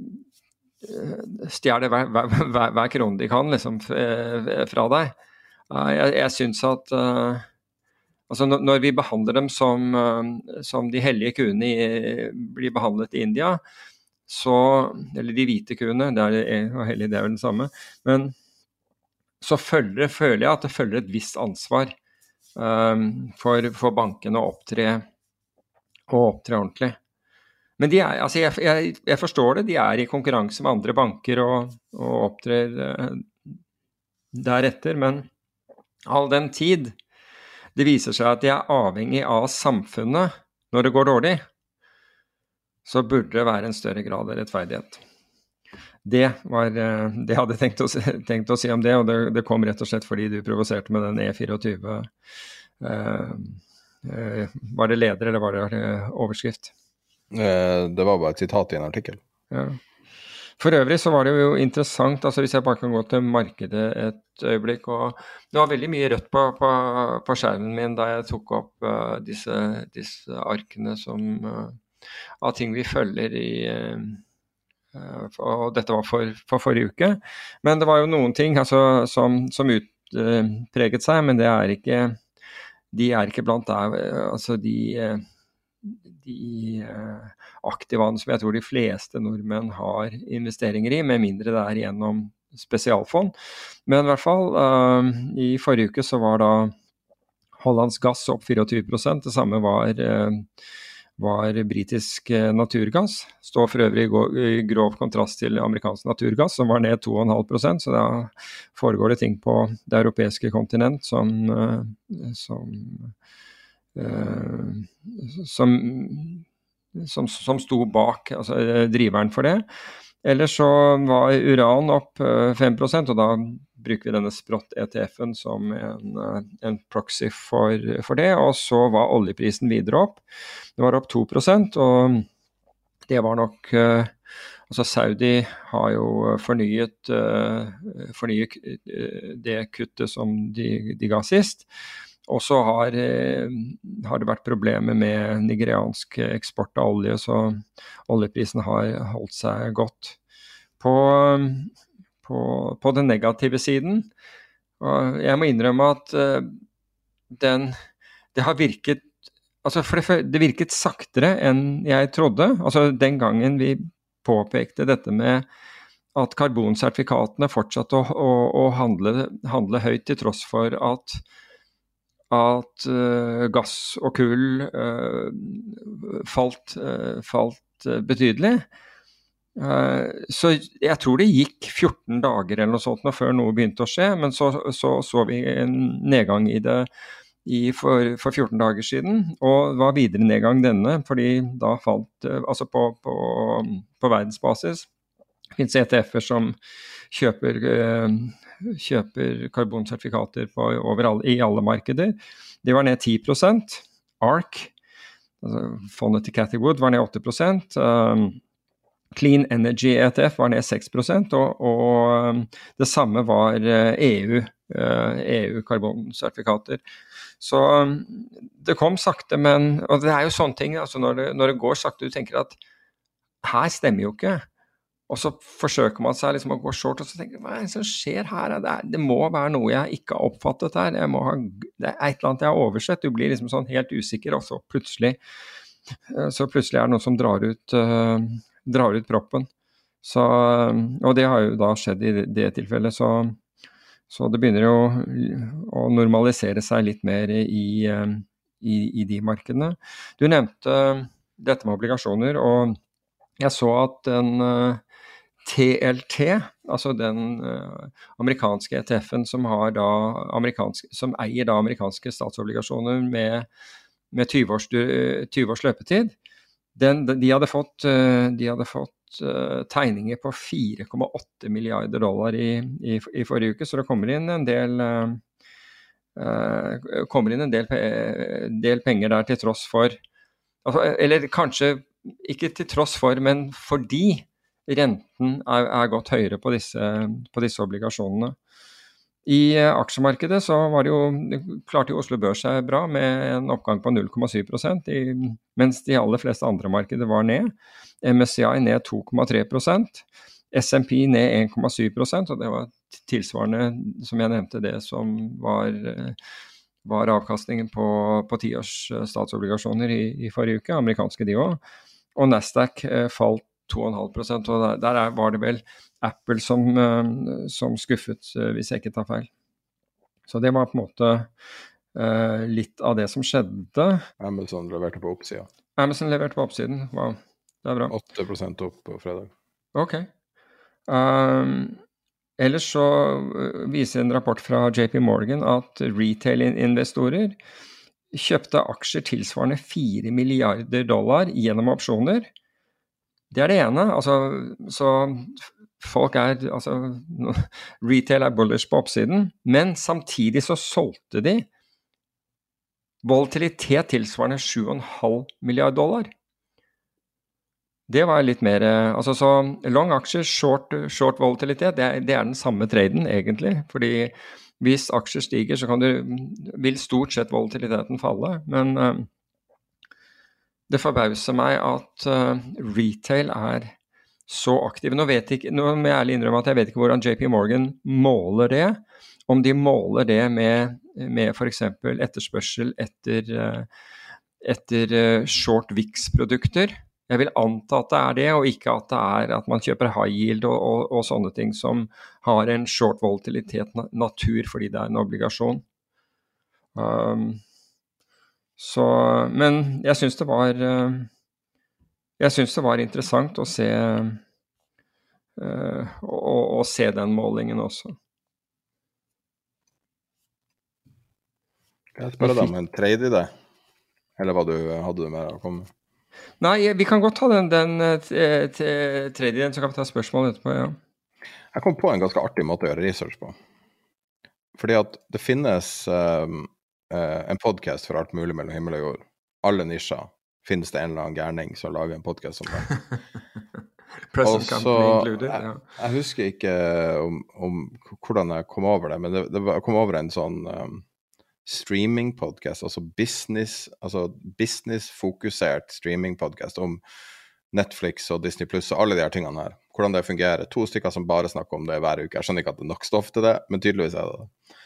Eh, stjeler hver, hver, hver, krone de kan liksom, eh, fra deg. Jeg, jeg syns at altså Når vi behandler dem som, som de hellige kuene blir behandlet i India, så Eller de hvite kuene, det er, og hellige, det er vel det samme. Men så følger, føler jeg at det følger et visst ansvar for, for bankene å opptre, å opptre ordentlig. Men er, altså jeg, jeg, jeg, forstår det, de er i konkurranse med andre banker og, og opptrer uh, deretter. Men all den tid det viser seg at de er avhengig av samfunnet når det går dårlig, så burde det være en større grad av rettferdighet. Det var uh, det jeg hadde tenkt å, tenkt å, si om det, og det, det, kom rett og slett fordi du provoserte med den E24. Uh, var det leder, eller var det overskrift? Eh, det var bare et sitat i en artikkel. Ja. For øvrig så var det jo interessant, altså hvis jeg bare kan gå til markedet et øyeblikk og Det var veldig mye rødt på, på, på skjermen min da jeg tok opp uh, disse, disse, arkene som, uh, av ting vi følger i uh, Og dette var for, for, forrige uke. Men det var jo noen ting altså, som, som utpreget seg, men det er ikke de er ikke blant der, altså de de aktivene som jeg tror de fleste nordmenn har investeringer i, med mindre det er gjennom spesialfond. Men i hvert fall, uh, i forrige uke så var da Hollands gass opp 24% Det samme var, uh, var britisk naturgass. Står for øvrig i grov kontrast til amerikansk naturgass, som var ned 2,5% så da foregår det ting på det europeiske kontinent som, uh, som Eh, som, som, som sto bak, altså eh, driveren for det. Ellers så var uran opp 5 eh, og da bruker vi denne Sprott-ETF-en som en, en proxy for, for, det. Og så var oljeprisen videre opp. Det var opp 2% og det var nok Altså Saudi har jo fornyet, fornyet det kuttet som de, de ga sist. Og så har, eh, har, det vært problemer med nigeriansk eksport av olje, så oljeprisen har holdt seg godt. På, på, på den negative siden og Jeg må innrømme at uh, den Det har virket altså det, det, virket saktere enn jeg trodde. Altså Den gangen vi påpekte dette med at karbonsertifikatene fortsatte å, å, å handle, handle høyt til tross for at at uh, gass og kull uh, falt, uh, falt betydelig. Så jeg tror det gikk 14 dager eller noe sånt før noe begynte å skje, men så så, så vi en nedgang i det i for, for, 14 dager siden, og var videre nedgang denne, fordi da falt Altså på, på, på verdensbasis fins ETF-er som kjøper kjøper karbonsertifikater på, alle, i alle markeder. De var ned 10% ARK, altså fondet til Cathy Wood, var ned 8 um, Clean Energy ETF var ned 6 og, og det samme var EU, uh, uh, EU-karbonsertifikater. Så um, det kom sakte, men Og det er jo sånne ting, altså når det, når det går sakte, du tenker at her stemmer jo ikke. Og så forsøker man seg liksom å gå short, og så tenker man hva er det som skjer her? Det, er, det, må være noe jeg ikke har oppfattet her. Ha, det er et eller annet jeg har oversett. Du blir liksom sånn helt usikker, og så plutselig, eh, så plutselig er det noe som drar ut, uh, drar ut proppen. Så, og det har jo da skjedd i det tilfellet. Så, så det begynner jo å normalisere seg litt mer i, i, i de markedene. Du nevnte dette med obligasjoner, og jeg så at den TLT, altså den uh, amerikanske ETF-en som, som, eier da amerikanske statsobligasjoner med, med 20 års, 20 års løpetid, den, de hadde fått, uh, de hadde fått uh, tegninger på 4,8 milliarder dollar i, i, i, forrige uke, så det kommer inn en del kommer inn en del, del, penger der til tross for altså, Eller kanskje ikke til tross for, men fordi renten er, er gått høyere på disse, på disse, obligasjonene. I eh, aksjemarkedet så jo, klarte jo Oslo Børs seg bra med en oppgang på 0,7% mens de aller fleste andre markeder var ned. MSCI ned 2,3% SMP ned 1,7% og det var tilsvarende, som jeg nevnte, det som var, var avkastningen på, tiårs statsobligasjoner i, i, forrige uke, amerikanske de òg. Og Nasdaq eh, falt 2,5 og der, der var det vel Apple som, eh, som, skuffet, eh, hvis jeg ikke tar feil. Så det var på en måte uh, litt av det som skjedde. Amazon leverte på oppsida. Amazon leverte på oppsiden, wow. Det er bra. 8 opp på fredag. Ok. Um, ellers så viser en rapport fra JP Morgan at retail-investorer kjøpte aksjer tilsvarende 4 milliarder dollar gjennom opsjoner det er det ene. Altså, så folk er Altså, retail er bullish på oppsiden, men samtidig så solgte de volatilitet tilsvarende 7,5 milliard dollar. Det var litt mer eh, Altså så long aksjer, short, short volatilitet, det er, det er, den samme traden egentlig. Fordi hvis aksjer stiger, så kan du, vil stort sett volatiliteten falle. Men uh, det forbauser meg at uh, retail er så aktiv. Nå, jeg, nå må jeg ærlig innrømme at jeg vet ikke hvordan JP Morgan måler det. Om de måler det med, med f.eks. etterspørsel etter, etter short VIX-produkter jeg vil anta at det er det, og ikke at det er at man kjøper high yield og, og, og sånne ting som har en short volatilitet natur fordi det er en obligasjon. Um, så, men jeg syns det var uh, Jeg syns det var interessant å se uh, å, å se den målingen også. Jeg spørre deg om en trade i det? Eller hva du hadde du med å komme med? Nei, vi kan godt ta den, den eh, tredje, så kan vi ta spørsmål etterpå. ja. Jeg kom på en ganske artig måte å gjøre research på. Fordi at det finnes um, uh, en podkast for alt mulig mellom himmel og jord. Alle nisjer finnes det en eller annen gærning som lager en podkast om det. og så, jeg, jeg, husker ikke om, om, hvordan jeg kom over det, men det, det var, jeg kom over en sånn um, streamingpodkast, altså business, altså business-fokusert streamingpodkast om Netflix og Disney Pluss og alle de her tingene her. Hvordan det fungerer. To stykker som bare snakker om det hver uke. Jeg skjønner ikke at det er nok stoff til det, men tydeligvis er det det.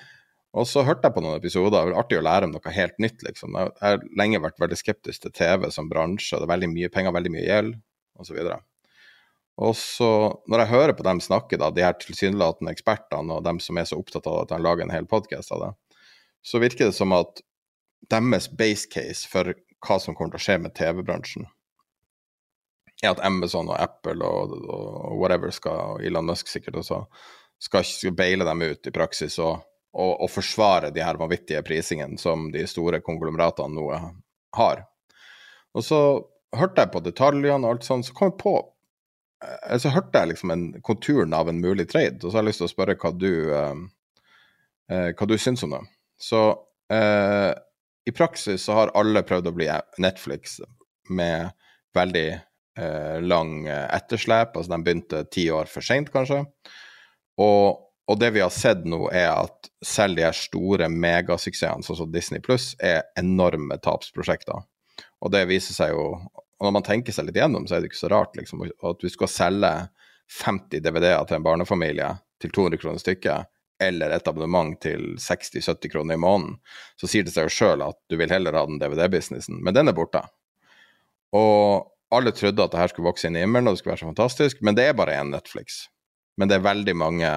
Og så hørte jeg på noen episoder. Det var artig å lære om noe helt nytt, liksom. Jeg har lenge vært veldig skeptisk til TV som bransje. Det er veldig mye penger, veldig mye gjeld, osv. Og så, når jeg hører på dem snakke, da, de her tilsynelatende ekspertene og dem som er så opptatt av at de lager en hel podkast av det, så virker det som at deres base case for hva som kommer til å skje med TV-bransjen, er at Amazon og Apple og, og, whatever skal, og Elon Musk sikkert også, skal, skal beile dem ut i praksis og, og, og forsvare de her vanvittige prisingene som de store konglomeratene nå har. Og så hørte jeg på detaljene og alt sånt, så kom jeg på eh, Så hørte jeg liksom en konturen av en mulig trade, og så har jeg lyst til å spørre hva du, eh, eh hva du syns om det. Så eh, i praksis så har alle prøvd å bli Netflix med veldig eh, lang etterslep. Altså de begynte ti år for seint, kanskje. Og, og, det vi har sett nå, er at selv de her store megasuksessene, sånn som Disney Pluss, er enorme tapsprosjekter. Og det viser seg jo Og når man tenker seg litt gjennom, så er det ikke så rart, liksom, at du skal selge 50 DVD-er til en barnefamilie til 200 kroner stykket eller et abonnement til 60-70 kroner i måneden, så sier det seg jo sjøl at du vil heller ha den DVD-businessen. Men den er borte. Og alle trodde at det her skulle vokse inn i himmelen, og det skulle være så fantastisk, men det er bare én Netflix. Men det er veldig mange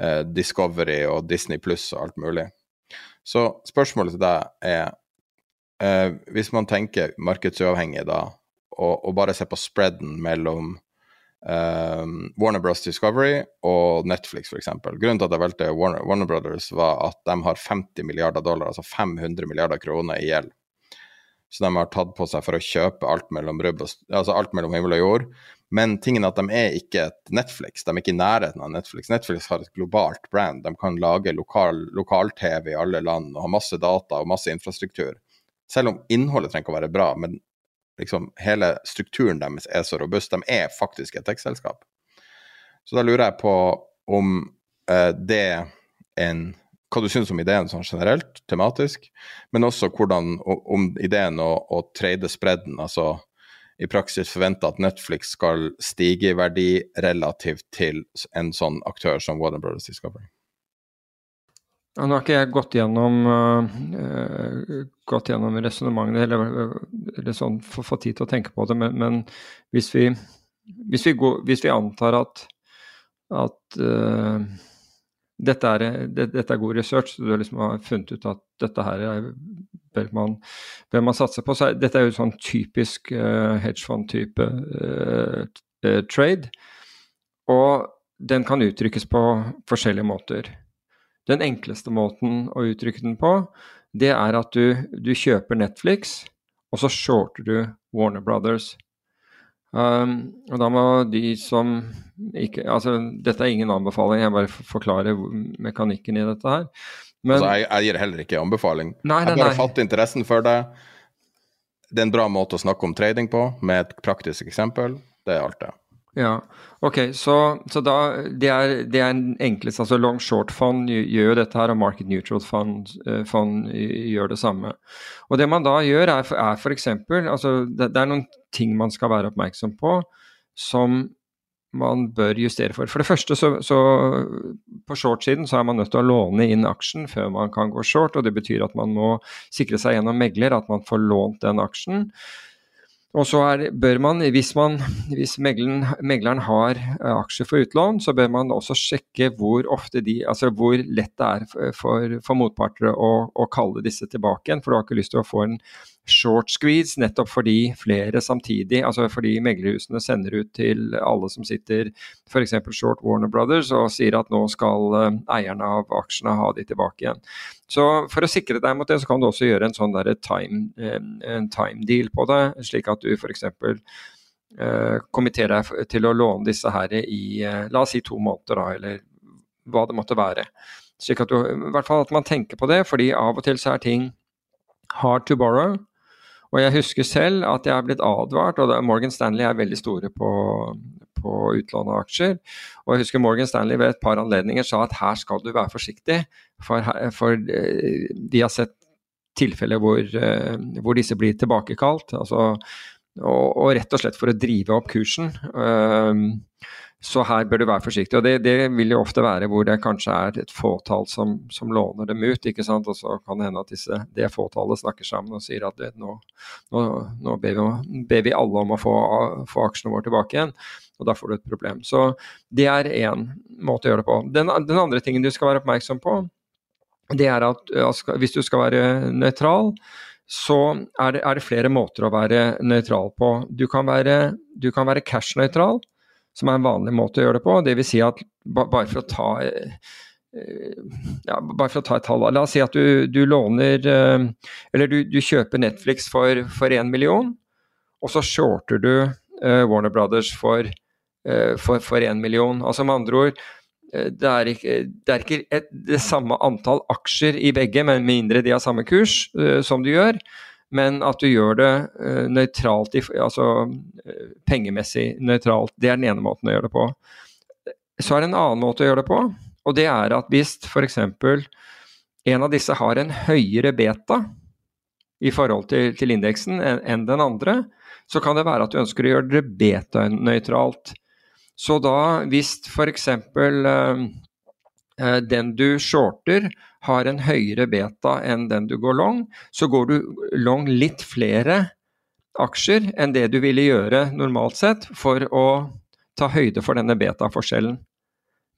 eh, Discovery og Disney pluss og alt mulig. Så spørsmålet til deg er, eh, hvis man tenker markedsuavhengig da, og, og bare ser på spreaden mellom um, Warner Bros. Discovery og Netflix, f.eks. Grunnen til at jeg valgte Warner, Warner, Brothers, var at de har 50 milliarder dollar, altså 500 milliarder kroner i gjeld. Så de har tatt på seg for å kjøpe alt mellom, altså alt mellom himmel og jord. Men tingen er at de er ikke et Netflix, de er ikke i nærheten av Netflix. Netflix har et globalt brand. De kan lage lokal-TV lokal i alle land og ha masse data og masse infrastruktur. Selv om innholdet trenger ikke å være bra, men liksom, hele strukturen deres er så robust. De er faktisk et tech-selskap. Så da lurer jeg på om eh, det en hva du syns om ideen sånn generelt, tematisk, men også hvordan, om ideen å, å trade spredden, altså i praksis forvente at Netflix skal stige i verdi relativt til en sånn aktør som Warner Brothers Discovery. Ja, nå har ikke jeg gått gjennom, uh, gått gjennom resonnementene, eller, eller sånn for, tid til å tenke på det, men, men hvis, vi, hvis, vi går, hvis, vi, antar at, at uh, dette, er, det, dette, er, god research, du liksom har funnet ut at dette her er, bør, man, bør man satse på, så dette er jo sånn typisk uh, hedgefond-type trade, og den kan uttrykkes på forskjellige måter. Den enkleste måten å uttrykke den på, det er at du, du kjøper Netflix, og så shorter du Warner Brothers. Um, og da må de som ikke Altså, dette er ingen anbefaling, jeg bare forklarer mekanikken i dette her. Men, altså, jeg, jeg, gir heller ikke anbefaling. Nei, nei, jeg bare fatter interessen for det. det er en bra måte å snakke om trading på, med et praktisk eksempel. Det er alt, det. Ja, ok, så, så da det er, det er en enklest, altså Long short fund gjør jo dette her, og market neutral fund, uh, fund gjør det samme. Og Det man da gjør, er, er f.eks. Altså, det, det er noen ting man skal være oppmerksom på som man bør justere for. For det første, så, så på short-siden så er man nødt til å låne inn aksjen før man kan gå short. og Det betyr at man må sikre seg gjennom megler at man får lånt den aksjen. Og så er, bør man, hvis, man, hvis megleren, megleren, har eh, aksjer for utlån, så bør man også sjekke hvor, de, altså hvor lett det er for, for motparter å, å, kalle disse tilbake igjen. For du har ikke lyst til å få en short squeeze, nettopp fordi flere samtidig, altså fordi meglerhusene sender ut til alle som sitter f.eks. short Warner Brothers og sier at nå skal uh, eierne av aksjene ha de tilbake igjen. Så For å sikre deg mot det, så kan du også gjøre en sånn der time, en time deal på det, slik at du f.eks. Uh, kommenterer deg til å låne disse her i la oss si to måneder, da, eller hva det måtte være. Slik at, du, i hvert fall at man tenker på det, fordi av og til så er ting hard to borrow. Og jeg husker selv at jeg er blitt advart, og Morgan Stanley er veldig store på, på utlån av aksjer. Og jeg husker Morgan Stanley ved et par anledninger sa at her skal du være forsiktig, for, for eh, de har sett tilfeller hvor, eh, hvor, disse blir tilbakekalt. Altså, og, og, rett og slett for å drive opp kursen. Um, så her bør du være forsiktig. og det, det, vil jo ofte være hvor det kanskje er et fåtall som, som låner dem ut. ikke sant? Og så kan det hende at disse, det fåtallet snakker sammen og sier at vet, nå, nå, nå ber, vi, ber, vi, alle om å få, få, aksjene våre tilbake igjen. Og da får du et problem. Så det er én måte å gjøre det på. Den, den, andre tingen du skal være oppmerksom på, det er at hvis du skal være nøytral, så er det, er det, flere måter å være nøytral på. Du kan være, du kan være cash-nøytral som er en vanlig måte å gjøre det på. Dvs. Si at bare for å ta eh, ja, bare for å ta et tall. La oss si at du, du låner eh, Eller du, du kjøper Netflix for, for 1 million, og så shorter du uh, Warner Brothers for, for, for 1 million. Altså med andre ord, det er ikke, det, er ikke et, det samme antall aksjer i begge, men mindre de har samme kurs som du gjør men at du gjør det uh, nøytralt, altså uh, pengemessig nøytralt. Det er den ene måten å gjøre det på. Så er det en annen måte å gjøre det på, og det er at hvis f.eks. en av disse har en høyere beta i forhold til, til indeksen enn den andre, så kan det være at du ønsker å gjøre det betanøytralt. Så da hvis f.eks. Uh, uh, den du shorter har en høyere beta enn den du går long, så går du long litt flere aksjer enn det du ville gjøre normalt sett for å ta høyde for denne beta-forskjellen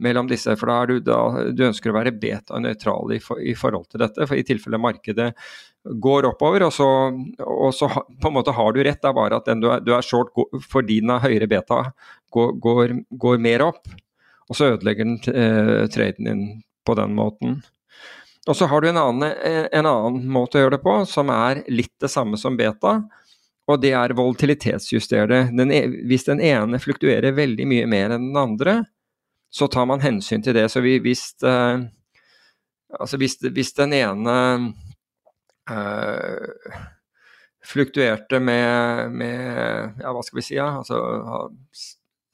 mellom disse. For da er du, da, du ønsker å være beta-nøytral i, for, i, forhold til dette. For i tilfelle markedet går oppover, og så, og så på en måte har du rett. Det er bare at den du er, du er short fordi den har høyere beta, går, går, går, mer opp. Og så ødelegger den eh, traden din på den måten. Og så har du en annen, en annen, måte å gjøre det på, som er litt det samme som beta. Og det er volatilitetsjustere. Den, e, hvis den ene fluktuerer veldig mye mer enn den andre, så tar man hensyn til det. Så vi, hvis, uh, altså hvis, hvis, den ene uh, fluktuerte med, med, ja, hva skal vi si, ja, altså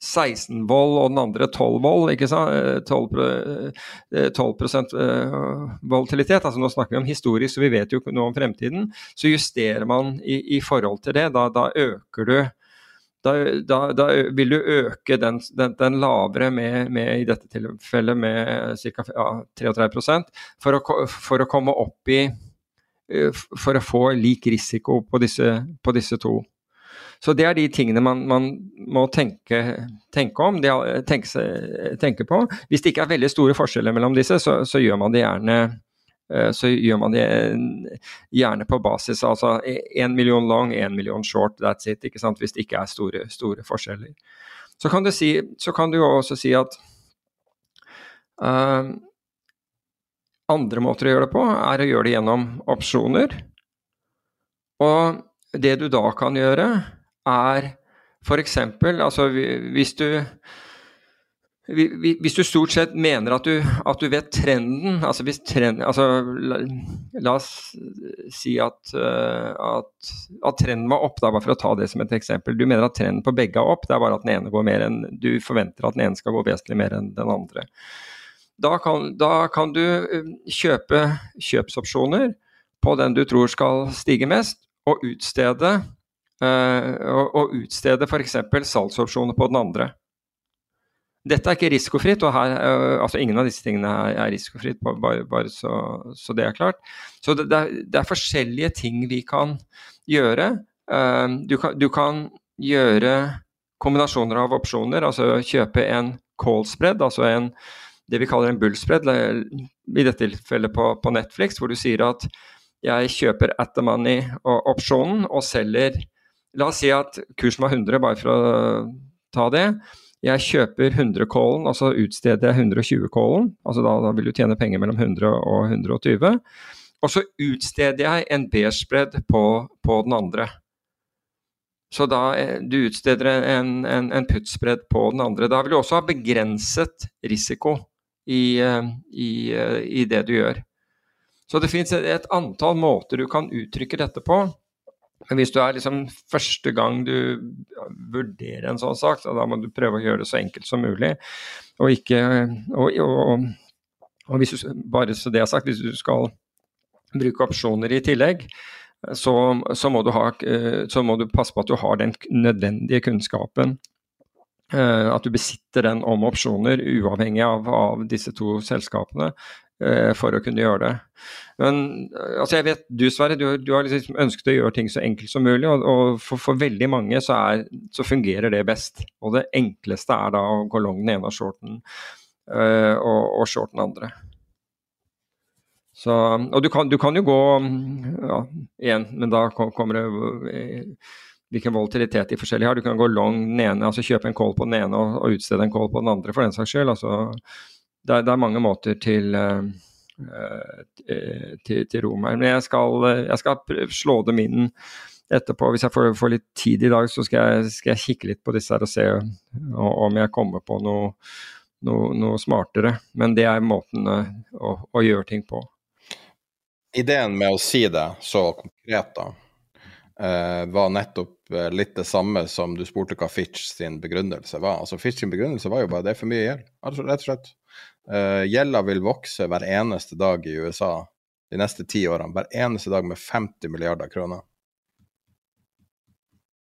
16 vold og den andre 12 vold, ikke sant? 12, 12 uh, volatilitet. Altså nå snakker vi om historisk, så vi vet jo noe om fremtiden. Så justerer man i, i forhold til det. Da, da øker du da, da, da, vil du øke den, den, den lavere med, med, i dette tilfellet med ca. Ja, 33 for å, for å komme opp i For å få lik risiko på disse, på disse to. Så det er de tingene man, man må tenke, tenke om, tenke, tenke, på. Hvis det ikke er veldig store forskjeller mellom disse, så, så gjør man det gjerne eh, så gjør man det gjerne på basis altså én million long, én million short, that's it. ikke sant, Hvis det ikke er store, store forskjeller. Så kan, si, så kan, du også si at uh, andre måter å gjøre det på, er å gjøre det gjennom opsjoner. Og det du da kan gjøre, er f.eks. Altså hvis du hvis du stort sett mener at du, at du vet trenden altså hvis trend, altså, la, la, oss si at, at, at, trenden var opp, da, bare for å ta det som et eksempel. Du mener at trenden på begge er opp, det er bare at den ene går mer enn Du forventer at den ene skal gå vesentlig mer enn den andre. Da kan, da kan du kjøpe kjøpsopsjoner på den du tror skal stige mest, og utstede, og, og utstede f.eks. salgsopsjoner på den andre. Dette er ikke risikofritt, og her, uh, altså ingen av disse tingene er, risikofritt, bare, bare så, så, det er klart. Så det, det, er, det, er, forskjellige ting vi kan gjøre. Uh, du, kan, du, kan, gjøre kombinasjoner av opsjoner, altså kjøpe en call spread, altså en, det vi kaller en bull spread, i dette tilfellet på, på, Netflix, hvor du sier at jeg kjøper at the money-opsjonen og selger La oss si at kursen var 100, bare for å ta det. Jeg kjøper 100 callen, altså utsteder jeg 120 callen. Altså da, da, vil du tjene penger mellom 100 og 120. Og så utsteder jeg en B-spread på, på, den andre. Så da eh, du utsteder en, en, en puttspread på den andre. Da vil du også ha begrenset risiko i, eh, i, eh, i det du gjør. Så det finnes et antall måter du kan uttrykke dette på. Men hvis du er liksom første gang du vurderer en sånn sak, så da må du prøve å gjøre det så enkelt som mulig. Og ikke og, og, og hvis du, bare så det er sagt, hvis du skal bruke opsjoner i tillegg, så, så, må ha, så, må du passe på at du har den nødvendige kunnskapen. Eh, at du besitter den om opsjoner, uavhengig av, av disse to selskapene. Eh, for å kunne gjøre det. Men eh, altså jeg vet, du Sverre, du, du, har liksom ønsket å gjøre ting så enkelt som mulig. Og, og for, for, veldig mange så, er, så, fungerer det best. Og det enkleste er da å gå long den ene shorten uh, og, og short den andre. Så, og du kan, du kan, jo gå ja, igjen, men da kommer det hvilken volatilitet de forskjellige har. Du kan gå long den ene, altså kjøpe en call på den ene og, og utstede en call på den andre, for den saks skyld. altså det er, det er mange måter til, uh, til, til rom her. Men jeg skal, jeg skal, slå dem inn etterpå. Hvis jeg får, får litt tid i dag, så skal jeg, skal jeg, kikke litt på disse her og se om jeg kommer på noe, noe, noe smartere. Men det er måten å, å, gjøre ting på. Ideen med å si det så konkret, da, var nettopp litt det samme som du spurte hva Fitch sin begrunnelse var. Altså Fitch sin begrunnelse var jo bare det er for mye gjeld, altså, rett og slett. Uh, gjelda vil vokse hver eneste dag i USA de neste ti årene. Hver eneste dag med 50 milliarder kroner.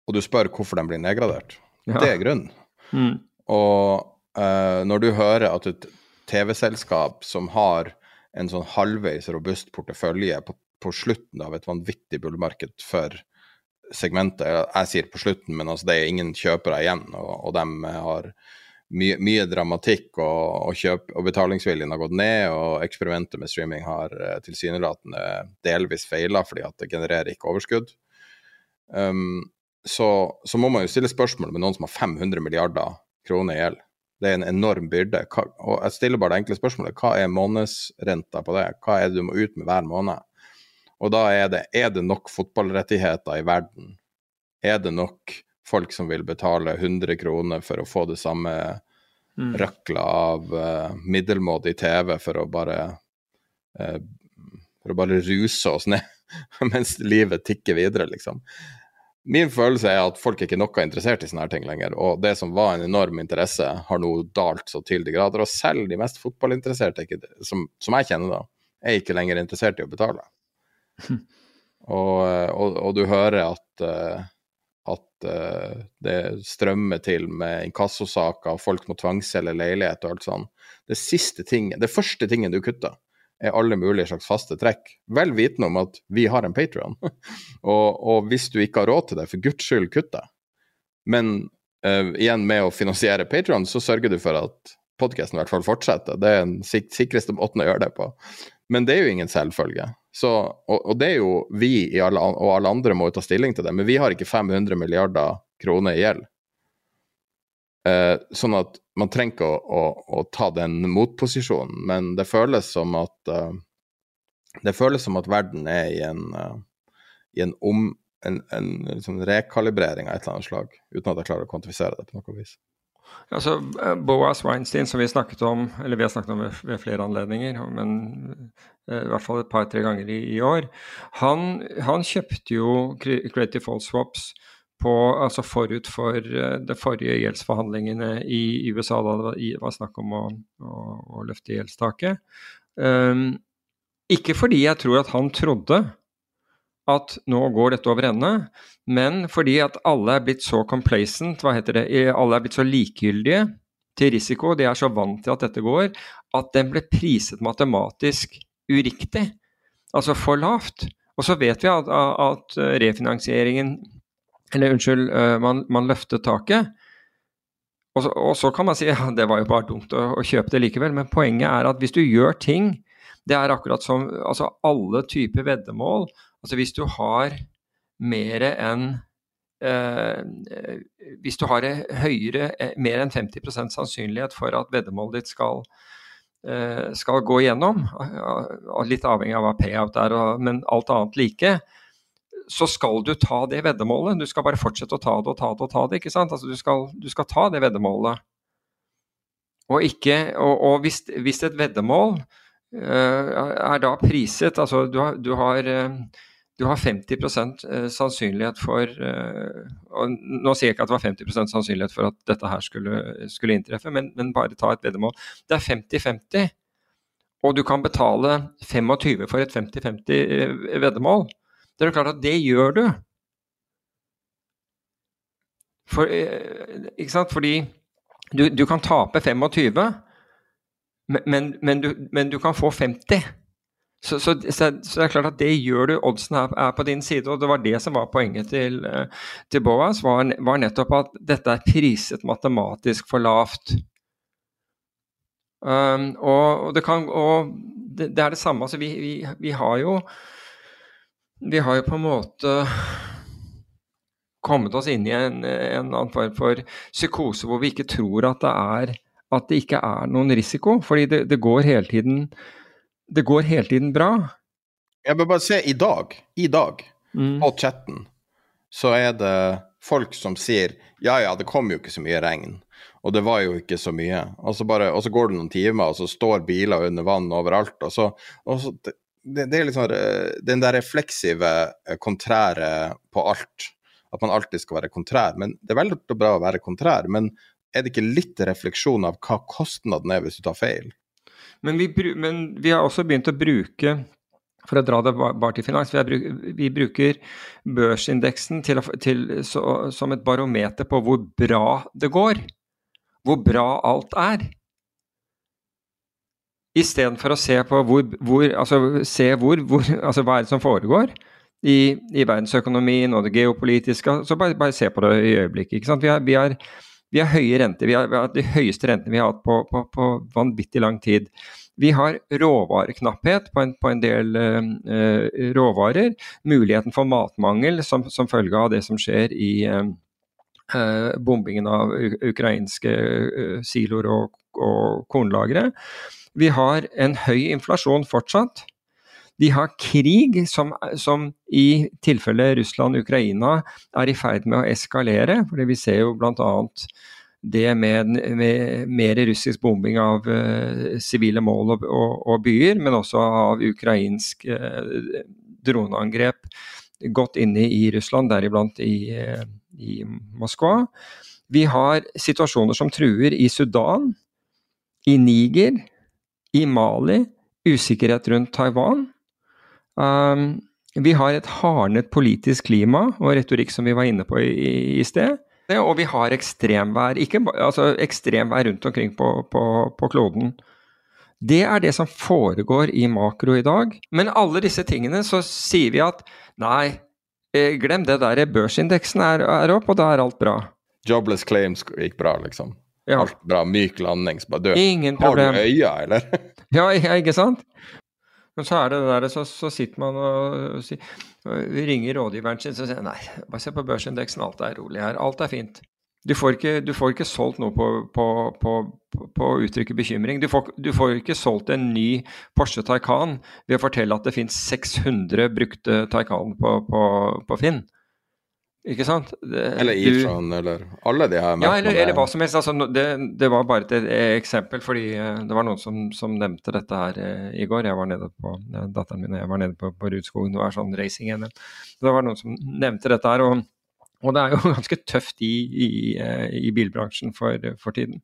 Og du spør hvorfor den blir nedgradert. Ja. Det er grunnen. Mm. Og uh, når du hører at et TV-selskap som har en sånn halvveis robust portefølje på, på slutten av et vanvittig bullmarked for segmentet Jeg sier på slutten, men altså det er ingen kjøpere igjen, og, og de har mye, mye dramatikk, og, og, kjøp, og betalingsviljen har gått ned, og eksperimentet med streaming har uh, tilsynelatende delvis feila fordi at det genererer ikke overskudd. Um, så, så, må man jo stille spørsmål med noen som har 500 milliarder kroner i gjeld. Det er en enorm byrde. Hva, og jeg stiller bare det enkle spørsmålet hva er månedsrenta på det? Hva er det du må ut med hver måned? Og da er det er det nok fotballrettigheter i verden? Er det nok folk som vil betale 100 kroner for å få det samme mm. røkla av uh, middelmådig TV for å bare uh, for å bare ruse oss ned mens livet tikker videre, liksom. Min følelse er at folk er ikke noe interessert i sånne her ting lenger, og det som var en enorm interesse, har nå dalt så til de grader. Og selv de mest fotballinteresserte, som, som, jeg kjenner da, er ikke lenger interessert i å betale. og, eh, og, og, du hører at uh, at uh, det strømmer til med inkassosaker, folk må tvangsselge leilighet og alt sånt. Det siste ting, det første tingen du kutter, er alle mulige slags faste trekk. Vel vitende om at vi har en Patrion. og, og, hvis du ikke har råd til det, for guds skyld, kutt det. Men uh, igjen, med å finansiere Patrion, så sørger du for at podkasten i hvert fall fortsetter. Det er den sikreste måten å gjøre det på. Men det er jo ingen selvfølge. Så, og, og, det er jo vi alle, og alle andre må jo ta stilling til det, men vi har ikke 500 milliarder kroner i gjeld. Eh, sånn at man trenger ikke å, å, å, ta den motposisjonen, men det føles som at uh, det føles som at verden er i en, uh, i en, om, en, en liksom rekalibrering av et eller annet slag, uten at jeg klarer å kvantifisere det på noe vis. Altså, Boas Weinstein, som vi snakket om, eller vi har snakket om ved, ved flere anledninger, men uh, i hvert fall et par-tre ganger i, i år, han, han, kjøpte jo Creative Fall Swaps på, altså forut for uh, de forrige gjeldsforhandlingene i, i USA, da det var, var snakk om å, å, å løfte gjeldstaket. Um, ikke fordi jeg tror at han trodde at nå går dette over ende, men fordi at alle er blitt så complacent, hva heter det, alle er blitt så likegyldige til risiko, de er så vant til at dette går, at den ble priset matematisk uriktig, altså for lavt. Og så vet vi at, at refinansieringen Eller unnskyld, øh, man, man løftet taket. Og så, og så, kan man si ja, det var jo bare dumt å, å kjøpe det likevel, men poenget er at hvis du gjør ting det er akkurat som altså alle typer veddemål Altså hvis du har mer enn eh, Hvis du har høyere, eh, mer enn 50% sannsynlighet for at veddemålet ditt skal, eh, skal gå igjennom, litt avhengig av hva payout er, men alt annet like, så skal du ta det veddemålet. Du skal bare fortsette å ta det og ta det og ta det. ikke sant? Altså du skal, du skal ta det veddemålet. Og, ikke, og, og hvis, hvis, et veddemål uh, er da priset Altså du har, du har uh, du har 50 eh, sannsynlighet for eh, og Nå sier jeg ikke at det var 50% sannsynlighet for at dette her skulle, skulle inntreffe, men, men, bare ta et veddemål. Det er 50-50, og du kan betale 25 for et 50-50 eh, veddemål. Det er jo klart at det gjør du. For, ikke sant? Fordi du, du kan tape 25, men, men, du, men du kan få 50. Så, så, så, så, det er klart at det gjør du. Oddsen er, er, på din side. Og det var det som var poenget til, eh, til Boas, var, var, nettopp at dette er priset matematisk for lavt. Um, og, og, det kan, og det, det, er det samme. Altså vi, vi, vi, har jo Vi har jo på en måte kommet oss inn i en, en annen form for psykose hvor vi ikke tror at det, er, at det ikke er noen risiko. Fordi det, det går hele tiden det går hele tiden bra. Jeg bør bare se i dag, i dag, mm. på chatten, så er det folk som sier ja ja, det kom jo ikke så mye regn, og det var jo ikke så mye. Og så, bare, og så går det noen timer, og så står biler under vann overalt. og så, og så det, det, er liksom den der refleksive, eh, kontrære på alt. At man alltid skal være kontrær. Men Det er veldig bra å være kontrær, men er det ikke litt refleksjon av hva kostnaden er hvis du tar feil? Men vi, men vi, har også begynt å bruke for å dra det bare til finans, vi bruker børsindeksen til, til, så, som et barometer på hvor bra det går. Hvor bra alt er. Istedenfor å se på hvor, hvor, altså, se hvor, hvor altså, hva er det som foregår i, i verdensøkonomien og det geopolitiske. Så bare, bare se på det i øyeblikket. Vi har, vi, har, vi, har, høye renter. Vi har, vi har de høyeste rentene vi har hatt på, på, på vanvittig lang tid. Vi har råvareknapphet på en, på en del uh, råvarer. Muligheten for matmangel som, som, følge av det som skjer i uh, bombingen av ukrainske siloer og, og kornlagre. Vi har en høy inflasjon fortsatt. Vi har krig som, som i tilfelle Russland-Ukraina er i ferd med å eskalere. fordi Vi ser jo bl.a det med, med, mer russisk bombing av uh, sivile mål og, og, og, byer, men også av ukrainsk uh, droneangrep godt inne i Russland, deriblant i, uh, i, Moskva. Vi har situasjoner som truer i Sudan, i Niger, i Mali, usikkerhet rundt Taiwan. Um, vi har et hardnet politisk klima og retorikk som vi var inne på i, i sted. Og vi har ekstremvær, ikke, altså ekstremvær rundt omkring på, på, på, kloden. Det er det som foregår i makro i dag. Men alle disse tingene så sier vi at nei, eh, glem det der, børsindeksen er, er opp, og da er alt bra. Jobless claims gikk bra, liksom. Ja. Alt bra, myk landing. Så bare, Ingen problem. Har du øya, eller? ja, ikke sant? Men så er det det der, så, så sitter man og, og sier vi ringer rådgiveren sin og sier nei, bare se på børsindeksen, alt er rolig her. Alt er fint. Du får ikke, du får ikke solgt noe på å uttrykke bekymring. Du får, du får, ikke solgt en ny Porsche Taycan ved å fortelle at det finnes 600 brukte Taycan på, Finn. Ikke sant? Det, eller E-tron, eller alle de her Ja, eller, eller, hva som helst. Altså, det, det, var bare et, eksempel, fordi eh, det var noen som, som nevnte dette her eh, i går. Jeg var nede på, Datteren min og jeg var nede på, på Rudskogen, det var sånn racing-NM. Det var noen som nevnte dette her. og og det er jo ganske tøft i, i, eh, i bilbransjen for, for, tiden.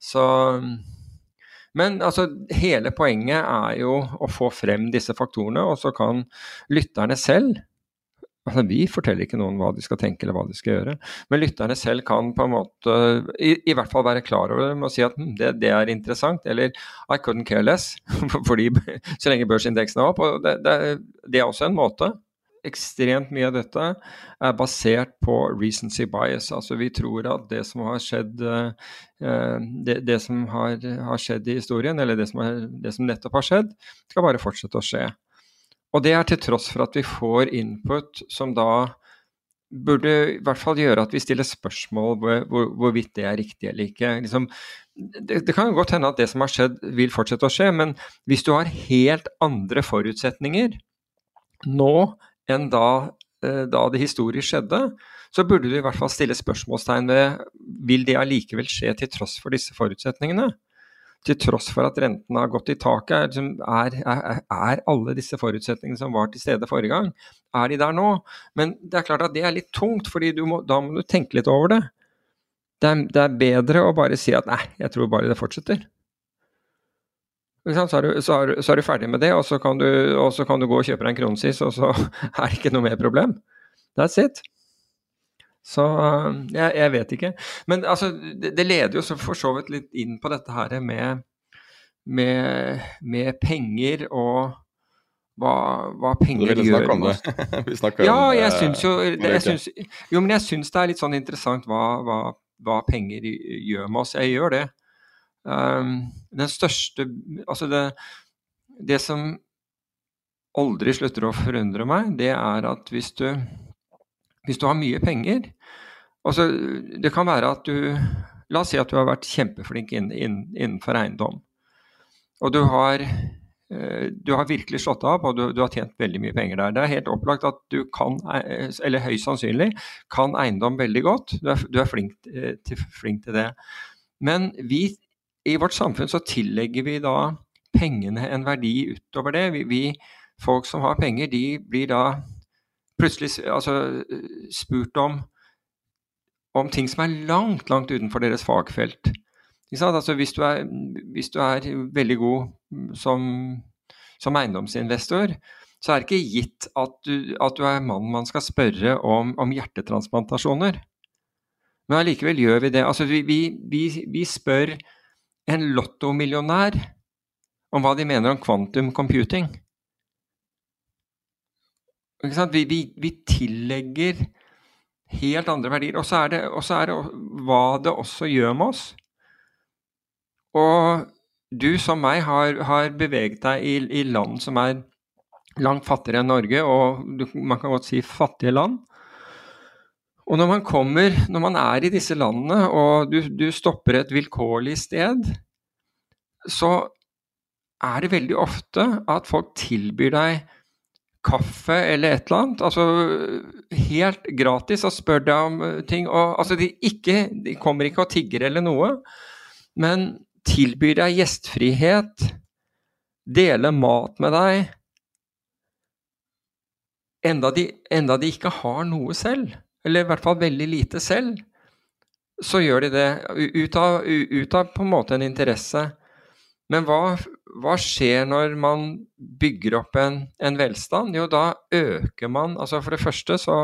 Så Men altså, hele poenget er jo å få frem disse faktorene, og så kan lytterne selv Altså, vi forteller ikke noen hva de skal tenke eller hva de skal gjøre, men lytterne selv kan på en måte i, i hvert fall være klar over det å si at hm, det, det, er interessant, eller I couldn't care less, fordi så lenge børsindeksen er opp. og det, det, det, er også en måte. Ekstremt mye av dette er basert på recency bias. Altså vi tror at det som har skjedd, uh, det, som har, har, skjedd i historien, eller det som, er, det som nettopp har skjedd, skal bare fortsette å skje. Og det er til tross for at vi får input som da burde i hvert fall gjøre at vi stiller spørsmål hvor, hvor, hvorvidt det er riktig eller ikke. Liksom, det, det, kan godt hende at det som har skjedd, vil fortsette å skje, men hvis du har helt andre forutsetninger nå enn da, eh, da det historisk skjedde, så burde du i hvert fall stille spørsmålstegn ved vil det allikevel skje til tross for disse forutsetningene til tross for at rentene har gått i taket, liksom, er, er, er, alle disse forutsetningene som var til stede forrige gang, er de der nå? Men det er klart at det er litt tungt, fordi da må du tenke litt over det. Det er, det er, bedre å bare si at nei, jeg tror bare det fortsetter. Så er, du, så, er, så er, du, ferdig med det, og så, du, og så kan du gå og kjøpe deg en kronesis, og så er det ikke noe mer problem. That's it. Så jeg, jeg, vet ikke. Men altså, det, det leder jo for så vidt litt inn på dette her med, med, med penger og hva, hva penger gjør. Du ville snakke om det? Vi snakker ja, om jeg syns jo jeg syns, Jo, men jeg syns det er litt sånn interessant hva, hva, hva, penger gjør med oss. Jeg gjør det. Um, den største Altså, det, det som aldri slutter å forundre meg, det er at hvis du hvis du har mye penger, Altså, det kan være at du La oss si at du har vært kjempeflink inn, inn, innenfor eiendom. Og du har, eh, du har virkelig slått av, og du, du, har tjent veldig mye penger der. Det er helt opplagt at du kan, eh, eller høyst sannsynlig, kan eiendom veldig godt. Du er, du er flink, eh, til, flink, til, det. Men vi, i vårt samfunn så tillegger vi da pengene en verdi utover det. Vi, vi folk som har penger, de blir da plutselig altså, spurt om om ting som er langt, langt utenfor deres fagfelt. Altså, hvis, du er, hvis, du er, veldig god som, som, eiendomsinvestor, så er det ikke gitt at du, at du er mannen man skal spørre om, om hjertetransplantasjoner. Men allikevel gjør vi det. Altså, vi, vi, vi, spør en lottomillionær om hva de mener om quantum computing. Vi, vi, tillegger helt andre verdier. Og så er, er det hva det også gjør med oss. Og du som meg har, har beveget deg i, i, land som er langt fattigere enn Norge, og du, man kan godt si fattige land. Og når man kommer, når man er i disse landene, og du, du stopper et vilkårlig sted, så er det veldig ofte at folk tilbyr deg kaffe eller et eller annet. Altså helt gratis og spør deg om eh, ting. Og, altså, de, ikke, de kommer ikke og tigger eller noe, men tilbyr deg gjestfrihet, Dele mat med deg. Enda de, enda de ikke har noe selv, eller i hvert fall veldig lite selv, så gjør de det ut av, ut av på en måte en interesse. Men hva, hva skjer når man bygger opp en, en, velstand? Jo, da øker man altså For det første så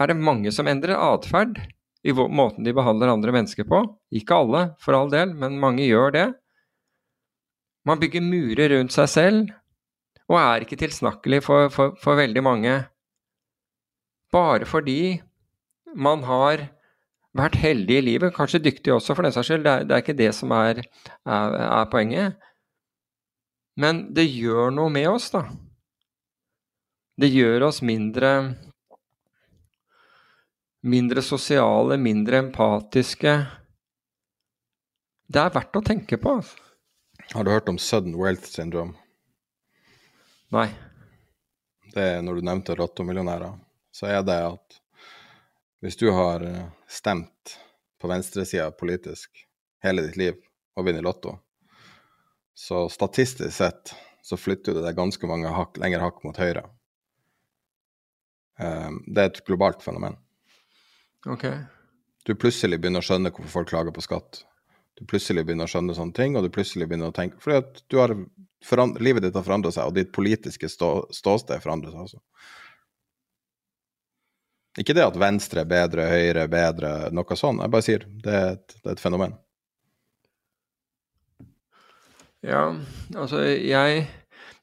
er det mange som endrer atferd i måten de behandler andre mennesker på. Ikke alle, for all del, men mange gjør det. Man bygger murer rundt seg selv og er ikke tilsnakkelig for, for, for veldig mange. Bare fordi man har vært heldig i livet, kanskje dyktig også for den saks skyld, det er, det er ikke det som er, er, er, poenget. Men det gjør noe med oss, da. Det gjør oss mindre mindre sosiale, mindre empatiske. Det er verdt å tenke på. Altså. Har du hørt om sudden wealth syndrome? Nei. Det er når du nevnte lottomillionærer, så er det at Hvis du har eh, stemt på venstresida politisk hele ditt liv og vinner Lotto, så statistisk sett så flytter det ganske mange hakk, lengre hakk mot høyre. Um, det er et globalt fenomen. Ok. Du plutselig begynner å skjønne hvorfor folk klager på skatt. Du plutselig begynner å skjønne sånne ting, og du plutselig begynner å tenke Fordi at du har livet ditt har forandret seg, og ditt politiske stå, ståsted forandrer seg også. Ikke det at venstre er bedre, høyre er bedre, noe sånt. Jeg bare sier det er et, det er et fenomen. Ja, altså jeg,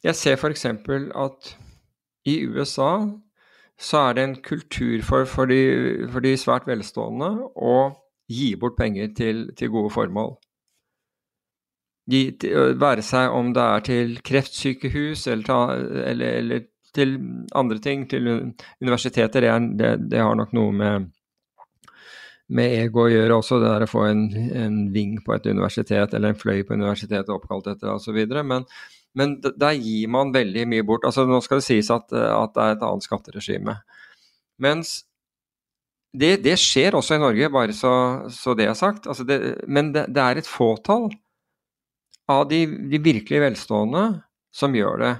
jeg ser f.eks. at i USA så er det en kultur for, for, de, for de, svært velstående å gi bort penger til, til gode formål. De, være seg om det er til kreftsykehus eller, ta, eller, eller til andre ting, til universiteter. Det, er, det, det har nok noe med, med, ego å gjøre også, det der å få en, en ving på et universitet eller en fløy på universitetet oppkalt etter osv. Men, men der gir man veldig mye bort. altså Nå skal det sies at, at det er et annet skatteregime. Mens det, det, skjer også i Norge, bare så, så det er sagt. Altså det, men det, det, er et fåtall av de, de, virkelig velstående som gjør det.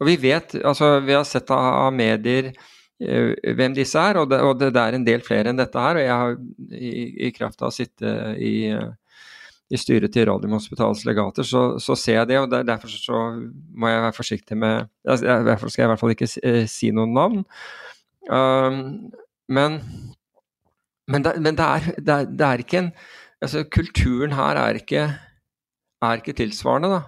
Og vi vet, altså vi har sett av medier hvem disse er, og, og det, er en del flere enn dette her. Og jeg har i, i kraft av å sitte i i styret til Radiumhospitalets legater, så, så, ser jeg det. og der, Derfor så må jeg være forsiktig med altså, Derfor skal jeg i hvert fall ikke eh, si noen navn. Um, men men, det, men det, er, det, er, det, er, ikke en altså Kulturen her er ikke, er ikke tilsvarende, da.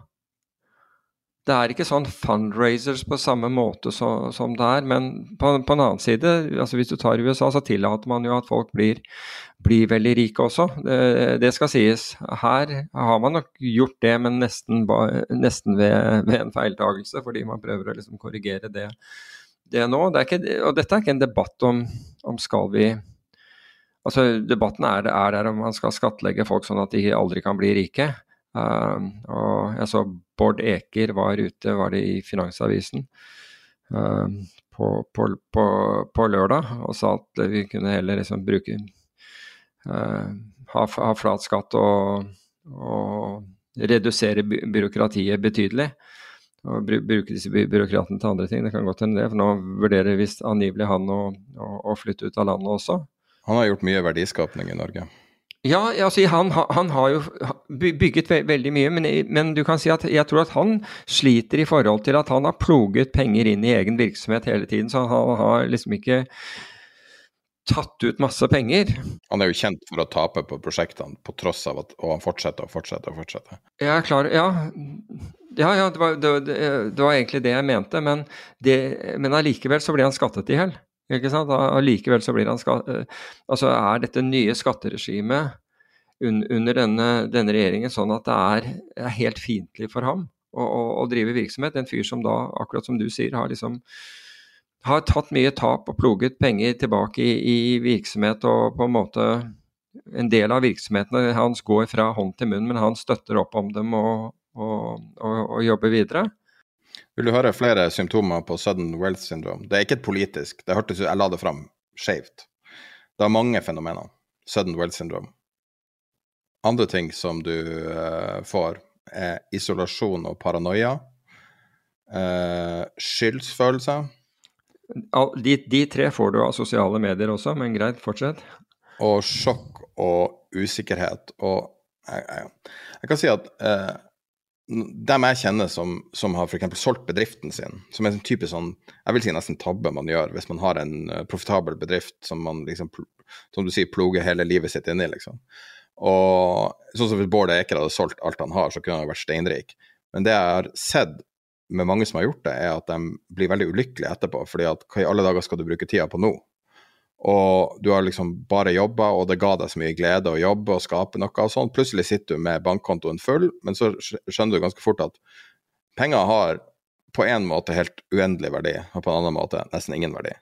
Det er ikke sånn fundraisers på samme måte så, som det er. Men på, på, en annen side, altså hvis du tar USA, så tillater man jo at folk blir, blir veldig rike også. Det, det, skal sies. Her har man nok gjort det, men nesten, nesten ved, ved, en feiltagelse, fordi man prøver å liksom korrigere det, det nå. Det ikke, og dette er ikke en debatt om, om skal vi Altså, Debatten er, er der om man skal skattlegge folk sånn at de aldri kan bli rike. Uh, og jeg så Bård Eker var ute, var det i Finansavisen, uh, på, på, på, på, lørdag og sa at vi kunne heller liksom bruke uh, ha, ha, flat skatt og, og redusere by byråkratiet betydelig. Og bruke disse by byråkratene til andre ting. Det kan godt hende det, for nå vurderer visst angivelig han å, å, å flytte ut av landet også. Han har gjort mye verdiskapning i Norge. Ja, altså, han, han, har jo bygget veldig mye, men, men, du kan si at jeg tror at han sliter i forhold til at han har ploget penger inn i egen virksomhet hele tiden. Så han har liksom ikke tatt ut masse penger. Han er jo kjent for å tape på prosjektene, på tross av at og han fortsetter og fortsetter og fortsetter. Ja, klar, ja. Ja, ja det, var, det, det, var, egentlig det jeg mente, men, men allikevel så ble han skattet i hjel. Ikke sant? Allikevel så blir han. Eh, altså er dette nye skatteregimet under denne, denne, regjeringen sånn at det er, er helt fiendtlig for ham å, å, å, drive virksomhet. En fyr som da, akkurat som du sier, har liksom har tatt mye tap og ploget penger tilbake i, i virksomhet og på en måte en del av virksomhetene hans går fra hånd til munn, men han støtter opp om dem og, og, og, og jobber videre. Vil du høre flere symptomer på sudden wealth syndrome? Det er ikke et politisk, det hørtes ut, jeg la det fram skjevt. Det har mange fenomener. Sudden wealth syndrome. Andre ting som du uh, får, er isolasjon og paranoia. Uh, skyldsfølelse. De, de, tre får du av sosiale medier også, men greit, fortsett. Og sjokk og usikkerhet. Og jeg, jeg, jeg kan si at uh, dem jeg kjenner som, som har f.eks. solgt bedriften sin, som er en typisk sånn Jeg vil si nesten tabbe man gjør hvis man har en uh, profitabel bedrift som man liksom, som du sier, ploger hele livet sitt inn i, liksom. Og sånn som hvis Bård Eker hadde solgt alt han har, så kunne han vært steinrik. Men det jeg har sett med mange som har gjort det, er at de blir veldig ulykkelige etterpå. fordi at hva i alle dager skal du bruke tida på nå? Og du har liksom bare jobba, og det ga deg så mye glede å jobbe og skape noe og sånn. Plutselig sitter du med bankkontoen full, men så skjønner du ganske fort at penger har på en måte helt uendelig verdi, og på en annen måte nesten ingen verdi.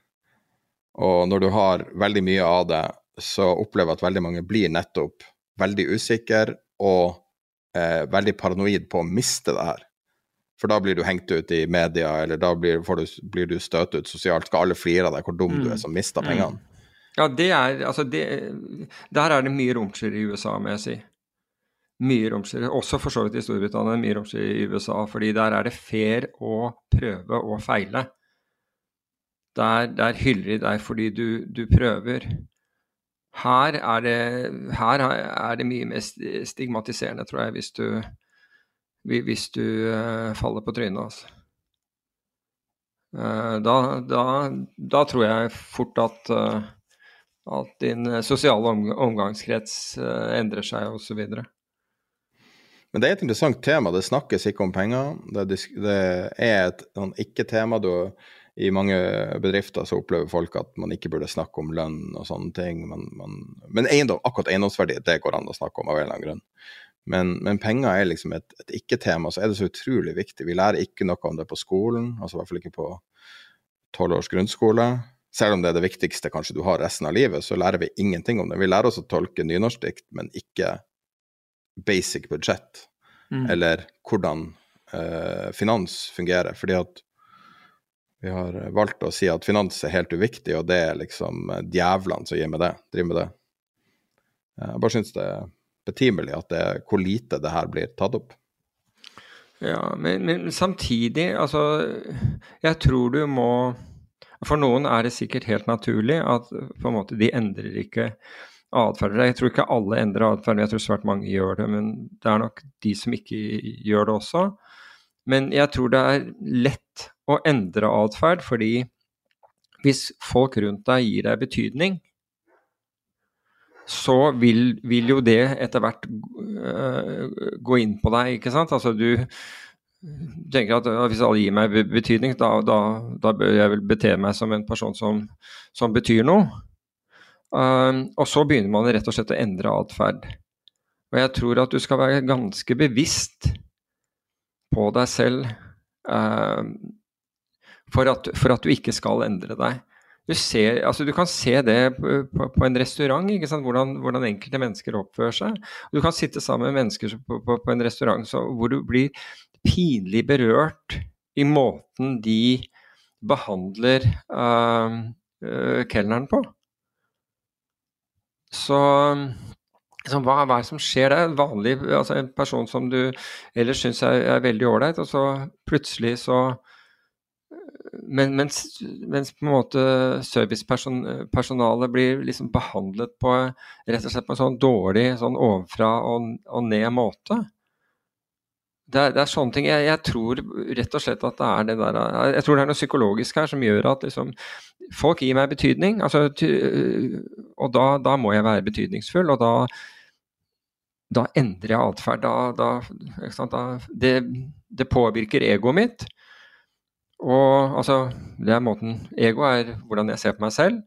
Og når du har veldig mye av det, så opplever jeg at veldig mange blir nettopp veldig usikre og eh, veldig paranoid på å miste det her. For da blir du hengt ut i media, eller da blir, du, blir du støtt ut sosialt. Skal alle flire av deg hvor dum mm. du er mm. som mister mm. pengene? Ja, det er Altså, det, der er det mye romsligere i USA, må jeg si. Mye romsligere. Også for så vidt i Storbritannia, mye romsligere i USA. fordi der er det fair å prøve og feile. Der, der hyller de deg fordi du, du prøver. Her er, det, her er det mye mer stigmatiserende, tror jeg, hvis du, hvis du uh, faller på trynet. Altså. Uh, da, da, da, tror jeg fort at uh, at din eh, sosiale omgangskrets eh, endrer seg osv. Men det er et interessant tema. Det snakkes ikke om penger. Det, er et ikke-tema. I mange bedrifter så opplever folk at man ikke burde snakke om lønn og sånne ting. Men, man, men eiendom, akkurat eiendomsverdi det går an å snakke om av en eller annen grunn. Men, men penger er liksom et, et ikke-tema. Så er det så utrolig viktig. Vi lærer ikke noe om det på skolen, altså i hvert fall ikke på tolv års grunnskole selv om det er det viktigste kanskje du har resten av livet, så lærer vi ingenting om det. Vi lærer oss å tolke nynorskdikt, men ikke basic budsjett, mm. eller hvordan eh, finans fungerer. Fordi at vi har valgt å si at finans er helt uviktig, og det er liksom djevlene som gir med det, driver med det. Jeg bare syns det er betimelig at det hvor lite det her blir tatt opp. Ja, men, men samtidig, altså Jeg tror du må for noen er det sikkert helt naturlig at på en måte de endrer ikke atferd. Jeg tror ikke alle endrer atferd, jeg tror svært mange gjør det. Men det er nok de som ikke gjør det også. Men jeg tror det er lett å endre atferd, fordi hvis folk rundt deg gir deg betydning, så vil, vil jo det etter hvert uh, gå inn på deg, ikke sant. Altså du tenker at hvis alle gir meg betydning, da, da, da, bør jeg vel bete meg som en person som, som betyr noe. Um, og så begynner man rett og slett å endre atferd. Og jeg tror at du skal være ganske bevisst på deg selv um, for, at, for, at, du ikke skal endre deg. Du, ser, altså du kan se det på, på, på en restaurant, hvordan, hvordan, enkelte mennesker oppfører seg. Du kan sitte sammen med mennesker på, på en restaurant så, hvor du blir pinlig berørt i måten de behandler uh, uh, kelneren på. Så liksom, hva, hva, er det som skjer der? Vanlig, altså En person som du ellers syns er, er, veldig ålreit, og så plutselig så men, mens, mens, på en måte servicepersonalet blir liksom behandlet på rett og slett på en sånn dårlig sånn ovenfra og, og ned måte, det er, det er, sånne ting. Jeg, jeg, tror rett og slett at det er det der Jeg tror det er noe psykologisk her som gjør at liksom, folk gir meg betydning. Altså, og da, da, må jeg være betydningsfull, og da, da endrer jeg atferd. det, det, påvirker egoet mitt. Og altså, det er måten Ego er hvordan jeg ser på meg selv.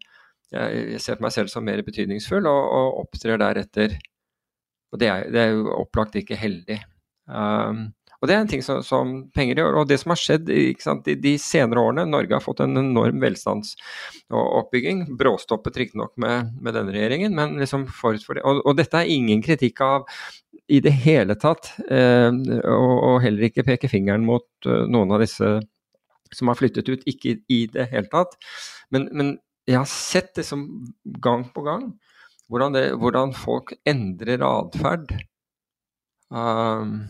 Jeg, ser på meg selv som mer betydningsfull og, og opptrer deretter. Og det er, det er jo opplagt ikke heldig. Um, og Det er en ting som, som, penger gjør. Og det som har skjedd sant, de, de, senere årene Norge har fått en enorm velstandsoppbygging. Bråstoppet riktignok med, med denne regjeringen, men liksom forut for det. Og, og, dette er ingen kritikk av i det hele tatt. Eh, og, og, heller ikke peke fingeren mot uh, noen av disse som har flyttet ut. Ikke i det hele tatt. Men, men jeg har sett det som gang på gang. Hvordan, det, hvordan folk endrer atferd Um,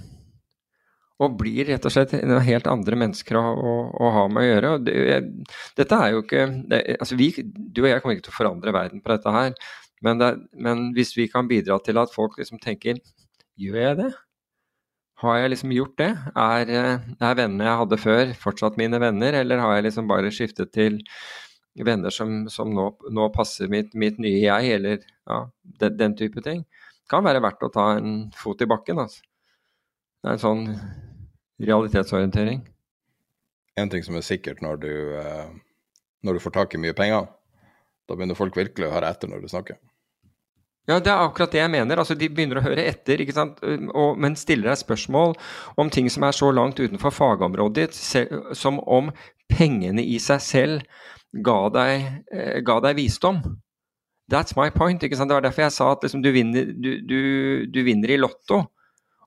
og blir rett og slett helt andre mennesker å, å, å ha med å gjøre. Det, dette er jo ikke det, altså vi, Du og jeg kommer ikke til å forandre verden på dette her, men, men hvis vi kan bidra til at folk liksom tenker Gjør jeg det? Har jeg liksom gjort det? Er, er vennene jeg hadde før, fortsatt mine venner, eller har jeg liksom bare skiftet til venner som, som nå, nå, passer mitt, mitt, nye jeg, eller ja, den, den type ting? kan være verdt å ta en fot i bakken. Altså. Det er en sånn realitetsorientering. En ting som er sikkert når du, eh, når du får tak i mye penger, da begynner folk virkelig å høre etter når du snakker. Ja, det er akkurat det jeg mener. Altså, de begynner å høre etter, ikke sant? Og, men stiller deg spørsmål om ting som er så langt utenfor fagområdet ditt, som om pengene i seg selv ga deg, eh, ga deg visdom. That's my point. ikke sant? Det var derfor jeg sa at liksom, du, vinner, du, du, du, vinner, i Lotto.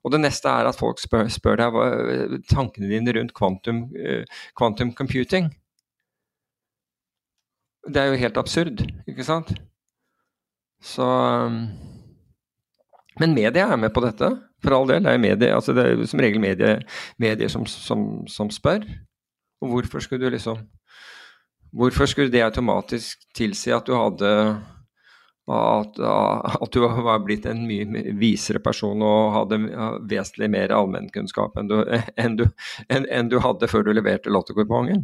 Og det neste er at folk spør, spør deg hva, tankene dine rundt kvantum, uh, quantum, computing. Det er jo helt absurd, ikke sant? Så Men media er med på dette, for all del. Det er, medie, altså det er som regel medier, medier som, som, som, spør. Og hvorfor skulle du liksom Hvorfor skulle det automatisk tilsi at du hadde at, at, du var blitt en mye visere person og hadde vesentlig mer allmennkunnskap enn, enn, enn, enn, du hadde før du leverte lottokupongen?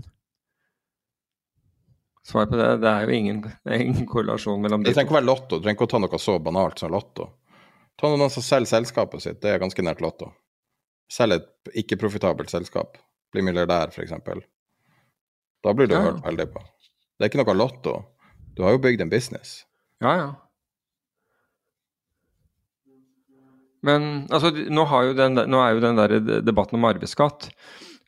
Svar på det, det er jo ingen, ingen korrelasjon mellom de. Det trenger ikke å være lotto, du trenger ikke å ta noe så banalt som lotto. Ta noen som selger selskapet sitt, det er ganske nært lotto. Selg et ikke-profitabelt selskap. Bli milliardær, f.eks. Da blir du ja. hørt veldig på. Det er ikke noe lotto. Du har jo bygd en business. Ja, ja. Men altså, nå, den, nå er jo den der debatten om arveskatt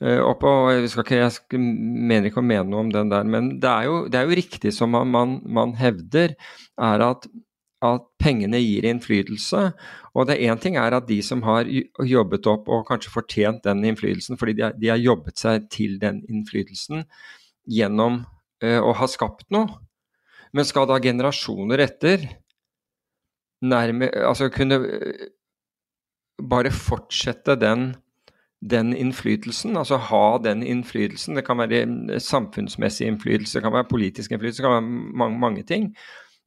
uh, oppe, og jeg, ikke, jeg mener ikke å mene noe om den der, men det er jo, det er jo riktig som man, man, man hevder, er at, at, pengene gir innflytelse. Og det én ting er at de som har jobbet opp og kanskje fortjent den innflytelsen, fordi de, de har jobbet seg til den innflytelsen gjennom uh, å ha skapt noe. Men skal da generasjoner etter nærme, altså kunne eh, bare fortsette den, den innflytelsen, altså ha den innflytelsen. Det kan være samfunnsmessig innflytelse, det kan være politisk innflytelse, det kan være mange, mange ting.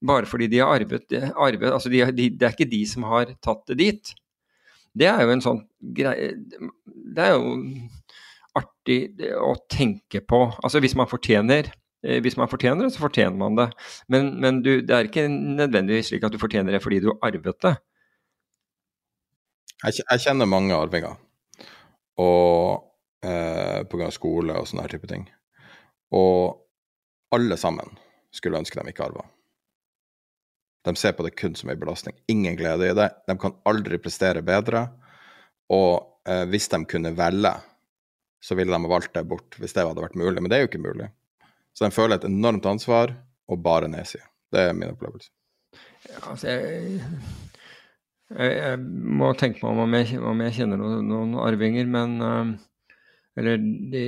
Bare fordi de har arvet, arvet altså de, de, Det er ikke de som har tatt det dit. Det er jo en sånn greie Det er jo artig å tenke på. Altså hvis man fortjener Eh, hvis man fortjener det, så fortjener man det. Men, men du, det er ikke nødvendigvis slik at du fortjener det fordi du arvet det. Jeg kjenner mange arvinger, og eh, pga. skole og sånne her type ting. Og alle sammen skulle ønske de ikke arva. De ser på det kun som en belastning. Ingen glede i det. De kan aldri prestere bedre. Og eh, hvis de kunne velge, så ville de ha valgt det bort hvis det hadde vært mulig. Men det er jo ikke mulig. Så de føler et enormt ansvar og bare nedside. Det er min opplevelse. Ja, altså jeg, jeg, jeg, må tenke meg om om jeg, om jeg kjenner noen, noen, arvinger, men uh, Eller det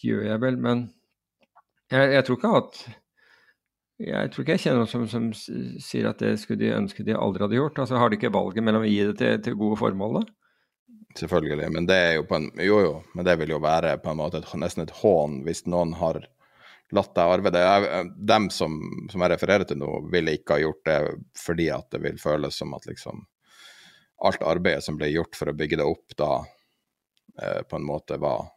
gjør jeg vel, men jeg, tror ikke at jeg tror ikke jeg kjenner noen som, som, sier at det skulle de ønske de aldri hadde gjort. Altså Har de ikke valget mellom å gi det til, til gode formål, da? Selvfølgelig, men det er jo på en Jo jo, men det vil jo være på en måte et, nesten et hån hvis noen har latt deg arve det. Jeg, dem som, som, jeg refererer til nå, ville ikke ha gjort det fordi at det vil føles som at liksom alt arbeidet som ble gjort for å bygge det opp, da eh, på en måte var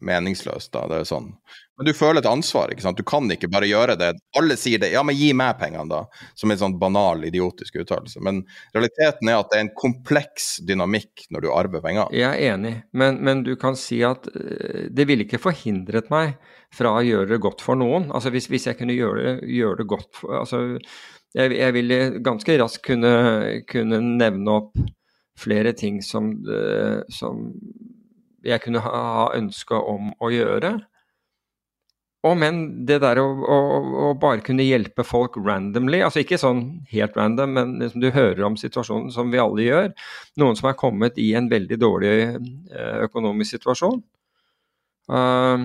meningsløst. da, det er sånn. Men du føler et ansvar, ikke sant. Du kan ikke bare gjøre det. Alle sier det. Ja, men gi meg pengene, da. Som en sånn banal, idiotisk uttalelse. Men realiteten er at det er en kompleks dynamikk når du arver penger. Jeg er enig, men, men du kan si at uh, det ville ikke forhindret meg fra å gjøre det godt for noen. Altså hvis, hvis jeg kunne gjøre, gjøre det godt for altså, jeg, jeg, ville ganske raskt kunne, kunne nevne opp flere ting som, uh, som jeg kunne ha ønska om å gjøre. Og men det der å, å, å, bare kunne hjelpe folk randomly, altså ikke sånn helt random, men liksom du hører om situasjonen som vi alle gjør. Noen som er kommet i en veldig dårlig eh, økonomisk situasjon. Uh,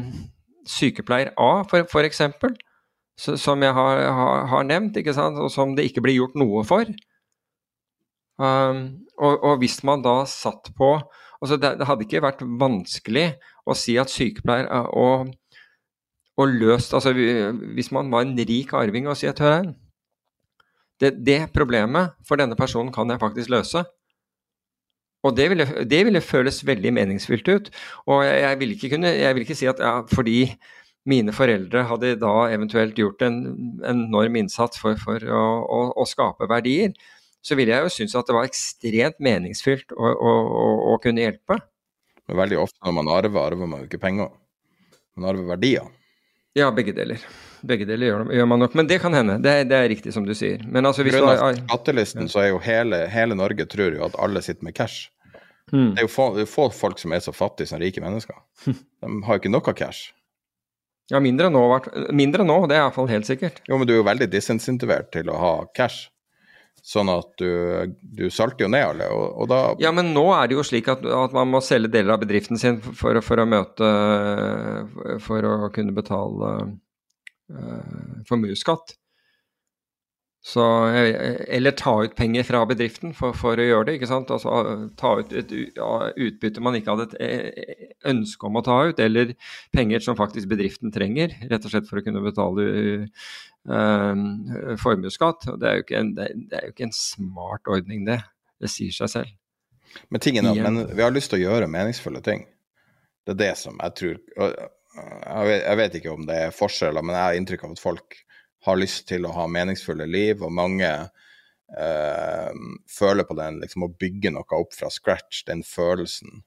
sykepleier A, for, for eksempel, som jeg har, har, har, nevnt, og som det ikke blir gjort noe for. Um, og, og, hvis man da satt på Altså, det, det, hadde ikke vært vanskelig å si at sykepleier og, og løst altså Hvis man var en rik arving og si at hør her, det, det, problemet for denne personen kan jeg faktisk løse. Og det ville, det ville føles veldig meningsfylt ut. Og jeg, jeg, vil, ikke kunne, jeg vil ikke si at ja, fordi mine foreldre hadde da eventuelt gjort en, en enorm innsats for, for å, å, å, skape verdier, så ville jeg jo synes at det var ekstremt meningsfylt å, å, kunne hjelpe. Men veldig ofte når man arver, arver man jo ikke penger. Man arver verdier. Ja, begge deler. Begge deler gjør, gjør man nok. Men det kan hende. Det, det er riktig som du sier. Men altså hvis Grunnet du skattelisten så er jo hele, hele, Norge tror jo at alle sitter med cash. Hmm. Det er jo få, få, folk som er så fattige som rike mennesker. De har jo ikke noe cash. Ja, mindre nå, mindre nå, det er iallfall helt sikkert. Jo, men du er jo veldig disinsentivert til å ha cash. Sånn at du, du salter jo ned alle, og, og, da Ja, men nå er det jo slik at, at man må selge deler av bedriften sin for, for, å møte For å kunne betale uh, formuesskatt. Så, eller ta ut penger fra bedriften for, for, å gjøre det. ikke sant? Altså Ta ut et utbytte man ikke hadde et eh, ønske om å ta ut, eller penger som faktisk bedriften trenger, rett og slett for å kunne betale uh, formuesskatt. Det, er jo ikke en, det er jo ikke en smart ordning, det. Det sier seg selv. Men, tingen, men vi har lyst til å gjøre meningsfulle ting. Det er det som jeg tror Jeg vet, jeg vet ikke om det er forskjeller, men jeg har inntrykk av at folk har lyst til å ha meningsfulle liv, og mange eh, føler på den liksom å bygge noe opp fra scratch, den følelsen,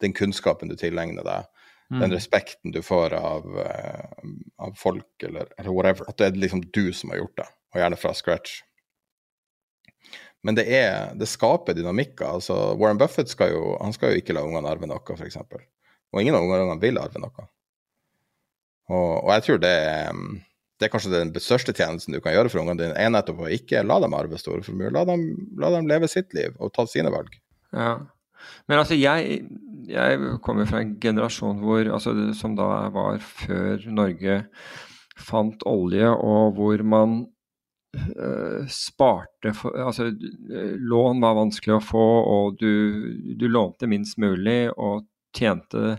den kunnskapen du tilegner deg, mm. den respekten du får av, uh, av folk, eller, eller, whatever. At det er liksom du som har gjort det, og gjerne fra scratch. Men det, er, det skaper dynamikker. altså Warren Buffett skal jo, han skal jo ikke la ungene arve noe, f.eks. Og ingen av ungene vil arve noe. Og, og jeg tror det er det er kanskje den største tjenesten du kan gjøre for ungene dine, er nettopp å ikke la dem arve store formuer. La, la dem leve sitt liv og ta sine valg. Ja. Men altså, jeg, jeg kommer fra en generasjon hvor, altså, som da var før Norge fant olje, og hvor man øh, sparte for, Altså, lån var vanskelig å få, og du, du lånte minst mulig og tjente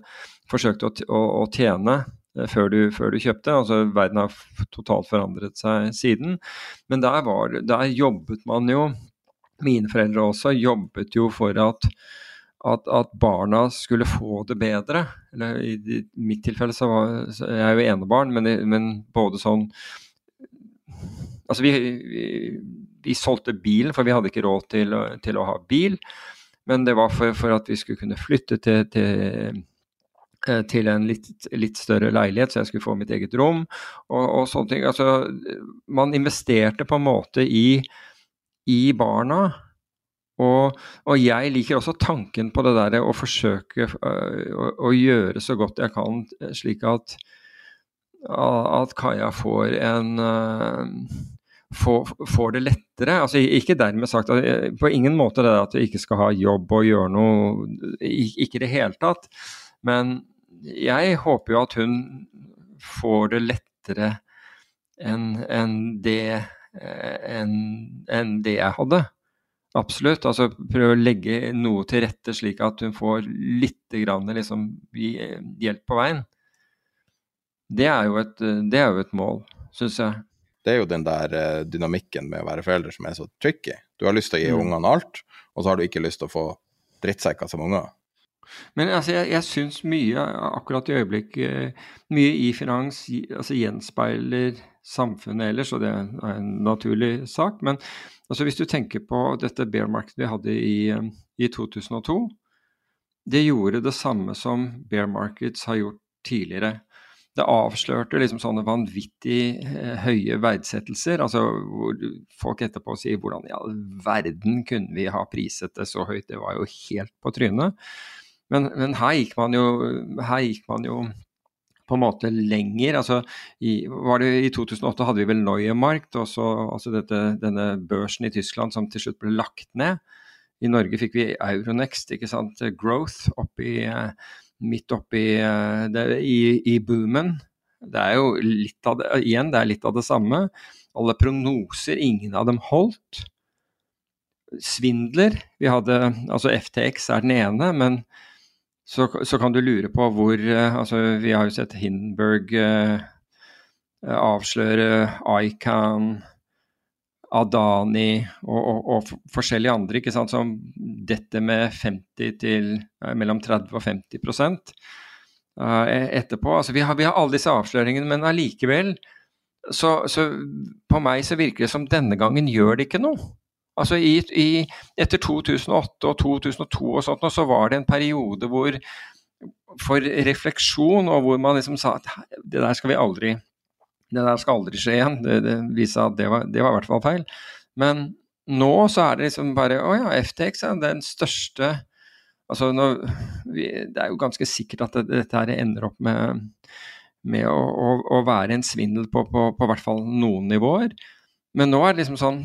Forsøkte å, å, å tjene før du, før du, kjøpte. altså Verden har totalt forandret seg siden. Men der, var, der jobbet man jo, mine foreldre også, jobbet jo for at, at, at barna skulle få det bedre. Eller I, i mitt tilfelle så var jeg er jo enebarn, men, men både sånn Altså vi, vi, vi, solgte bilen, for vi hadde ikke råd til, til å ha bil. Men det var for, for, at vi skulle kunne flytte til, til Eh, til en litt, litt, større leilighet, så jeg skulle få mitt eget rom og, og sånne ting. Altså, man investerte på en måte i, i barna. Og, og, jeg liker også tanken på det der å forsøke uh, å, å, gjøre så godt jeg kan, slik at, at Kaja får en får, får, det lettere. Altså, ikke dermed sagt at, På ingen måte det at du ikke skal ha jobb og gjøre noe Ikke i det hele tatt. Men jeg håper jo at hun får det lettere enn en det, en, en det jeg hadde. Absolutt. altså Prøve å legge noe til rette slik at hun får litt grann, liksom, hjelp på veien. Det er jo et, det er jo et mål, syns jeg. Det er jo den der dynamikken med å være forelder som er så tricky. Du har lyst til å gi mm. ungene alt, og så har du ikke lyst til å få drittsekker som unger. Men altså, jeg, jeg syns mye akkurat i øyeblikket Mye i finans altså, gjenspeiler samfunnet ellers, og det er en naturlig sak. Men altså, hvis du tenker på dette bear-markedet vi hadde i, i 2002, det gjorde det samme som bear markets har gjort tidligere. Det avslørte liksom sånne vanvittig eh, høye verdsettelser, altså hvor folk etterpå sier hvordan i all verden kunne vi ha priset det så høyt, det var jo helt på trynet. Men, men her, gikk jo, her gikk man jo på en måte lenger. altså i, var det I 2008 hadde vi vel Neuemarkt, også, altså dette, denne børsen i Tyskland som til slutt ble lagt ned. I Norge fikk vi Euronext, ikke sant? Growth oppi, midt oppi det, i, i boomen. Det er jo litt av det, igjen, det er litt av det samme. Alle prognoser, ingen av dem holdt. Svindler. Vi hadde, altså FTX er den ene, men så, så, kan du lure på hvor eh, altså Vi har jo sett Hindenburg eh, avsløre Ican, Adani og, og, og, forskjellige andre ikke sant, som detter med 50 til eh, mellom 30 og 50% uh, etterpå. Altså, vi, har, vi har alle disse avsløringene, men allikevel så, så på meg så virker det som denne gangen gjør det ikke noe. Altså i, i, etter 2008 og 2002 og sånt, så var det en periode hvor for refleksjon, og hvor man liksom sa at det der skal vi aldri det der skal aldri skje igjen. Det, det viser at det var, det var i hvert fall feil. Men nå så er det liksom bare Å ja, FTX er den største Altså nå, Det er jo ganske sikkert at det, dette her ender opp med, med å, å, å, være en svindel på, på, på hvert fall noen nivåer. Men nå er det liksom sånn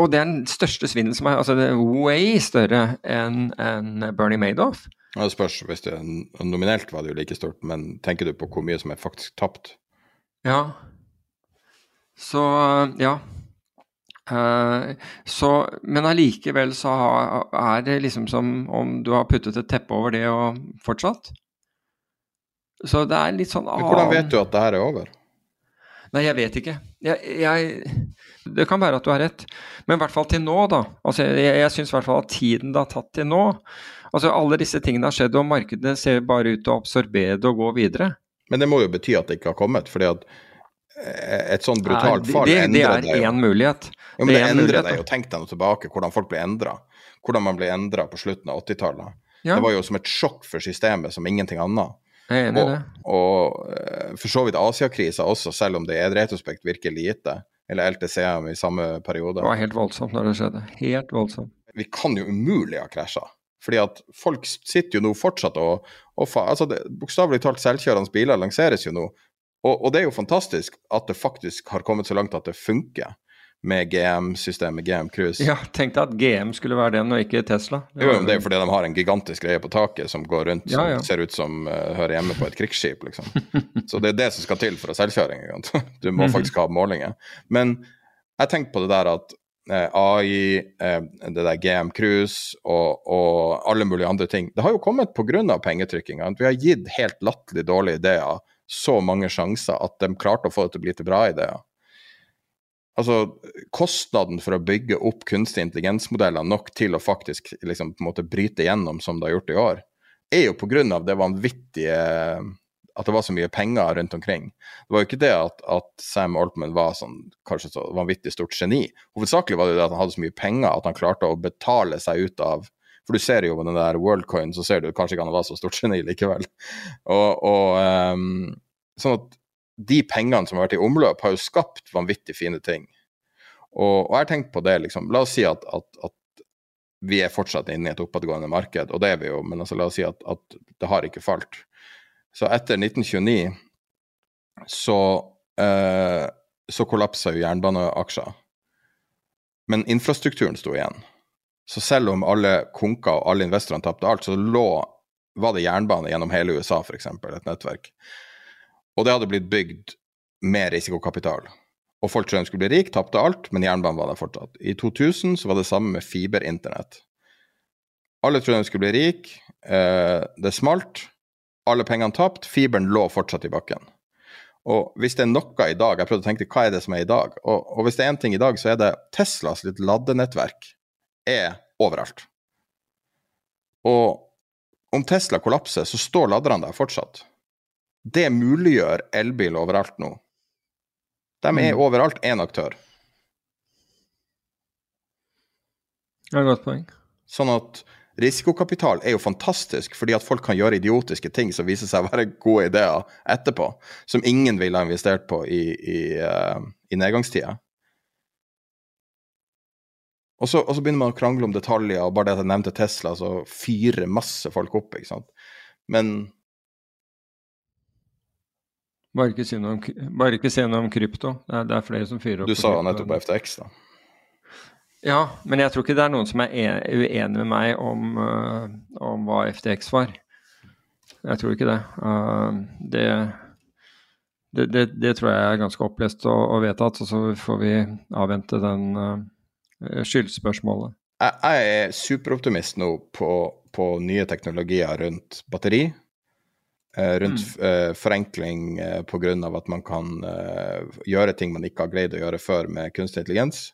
og det er den største svindelen som er altså det er way større enn en Bernie Madoff. Ja, det spørs hvis det er nominelt var det jo like stort, men tenker du på hvor mye som er faktisk tapt? Ja. Så ja. Uh, så, men allikevel så er det liksom som om du har puttet et teppe over det og fortsatt. Så det er litt sånn annen Men Hvordan vet du at det her er over? Nei, jeg vet ikke. Jeg, jeg, det kan være at du har rett, men i hvert fall til nå, da. Altså, jeg jeg syns i hvert fall at tiden det har tatt til nå Altså, alle disse tingene har skjedd, og markedet ser bare ut til å absorbere det og gå videre. Men det må jo bety at det ikke har kommet, fordi at eh, et sånn brutalt fall det, det, det er én mulighet. Jo, men det, det endrer deg jo. Tenk deg nå tilbake hvordan folk ble endra. Hvordan man ble endra på slutten av 80-tallet. Ja. Det var jo som et sjokk for systemet som ingenting annet. Det. Og eh, for så vidt Asiakrisa også, selv om det i retrospekt virker lite. Eller LTCM i samme periode. Det var helt voldsomt når det skjedde. Helt voldsomt. Vi kan jo umulig ha krasja. Fordi at folk sitter jo nå fortsatt og, og altså Bokstavelig talt selvkjørende biler lanseres jo nå. Og, og, det er jo fantastisk at det faktisk har kommet så langt at det funker med GM-systemet, GM Cruise. Ja, tenk deg at GM skulle være den, og ikke Tesla. Det, jo, det er jo fordi de har en gigantisk greie på taket som går rundt ja, ja. som ser ut som uh, hører hjemme på et krigsskip, liksom. Så det er det som skal til for å selvkjøring. Du må mhm. faktisk ha målinger. Men jeg tenker på det der at uh, AI, uh, det der GM Cruise og, og, alle mulige andre ting Det har jo kommet pga. pengetrykkinga. Vi har gitt helt latterlig dårlige ideer så mange sjanser at de klarte å få det til å bli til bra ideer. Altså, kostnaden for å bygge opp kunstig intelligens-modeller nok til å faktisk liksom, på en måte bryte gjennom som det har gjort i år, er jo pga. det vanvittige At det var så mye penger rundt omkring. Det var jo ikke det at, at Sam Altman var sånn, kanskje så vanvittig stort geni. Hovedsakelig var det det at han hadde så mye penger at han klarte å betale seg ut av For du ser jo med den der Worldcoin, så ser du kanskje ikke han var så stort geni likevel. Og, og um, sånn at de pengene som har vært i omløp, har jo skapt vanvittig fine ting. Og, og jeg har tenkt på det, liksom. La oss si at, at, at, vi er fortsatt inne i et oppadgående marked, og det er vi jo, men altså, la oss si at, at det har ikke falt. Så etter 1929 så, eh, så kollapsa jo jernbaneaksjer. Men infrastrukturen sto igjen. Så selv om alle konka og alle investorene tapte alt, så lå, var det jernbane gjennom hele USA, f.eks., et nettverk. Og det hadde blitt bygd med risikokapital. Og folk trodde de skulle bli rik, tapte alt, men jernbanen var der fortsatt. I 2000 så var det samme med fiberinternett. Alle trodde de skulle bli rik, eh, det smalt, alle pengene tapt, fiberen lå fortsatt i bakken. Og hvis det er noe i dag Jeg prøvde å tenke hva er det som er i dag? Og, og hvis det er én ting i dag, så er det Teslas litt ladenettverk er overalt. Og om Tesla kollapser, så står laderne der fortsatt. Det muliggjør elbil overalt nå. De er mm. overalt én aktør. Det er et godt poeng. Sånn at risikokapital er jo fantastisk, fordi at folk kan gjøre idiotiske ting som viser seg å være gode ideer etterpå, som ingen ville ha investert på i, i, uh, i nedgangstida. Og så, og så, begynner man å krangle om detaljer, og bare det at jeg nevnte Tesla, så fyrer masse folk opp, ikke sant. Men bare ikke si noe om, bare ikke si noe om krypto. Det er, det er, flere som fyrer opp. Du sa nettopp på FTX, da. Ja, men jeg tror ikke det er noen som er uenig med meg om, uh, om hva FTX var. Jeg tror ikke det. Uh, det, det, det, det, tror jeg er ganske opplest og, og, vedtatt, og så får vi avvente den uh, skyldspørsmålet. Jeg, jeg er superoptimist nå på, på nye teknologier rundt batteri rundt mm. uh, forenkling uh, eh, pga. at man kan gjøre ting man ikke har greid å gjøre før med kunstig intelligens.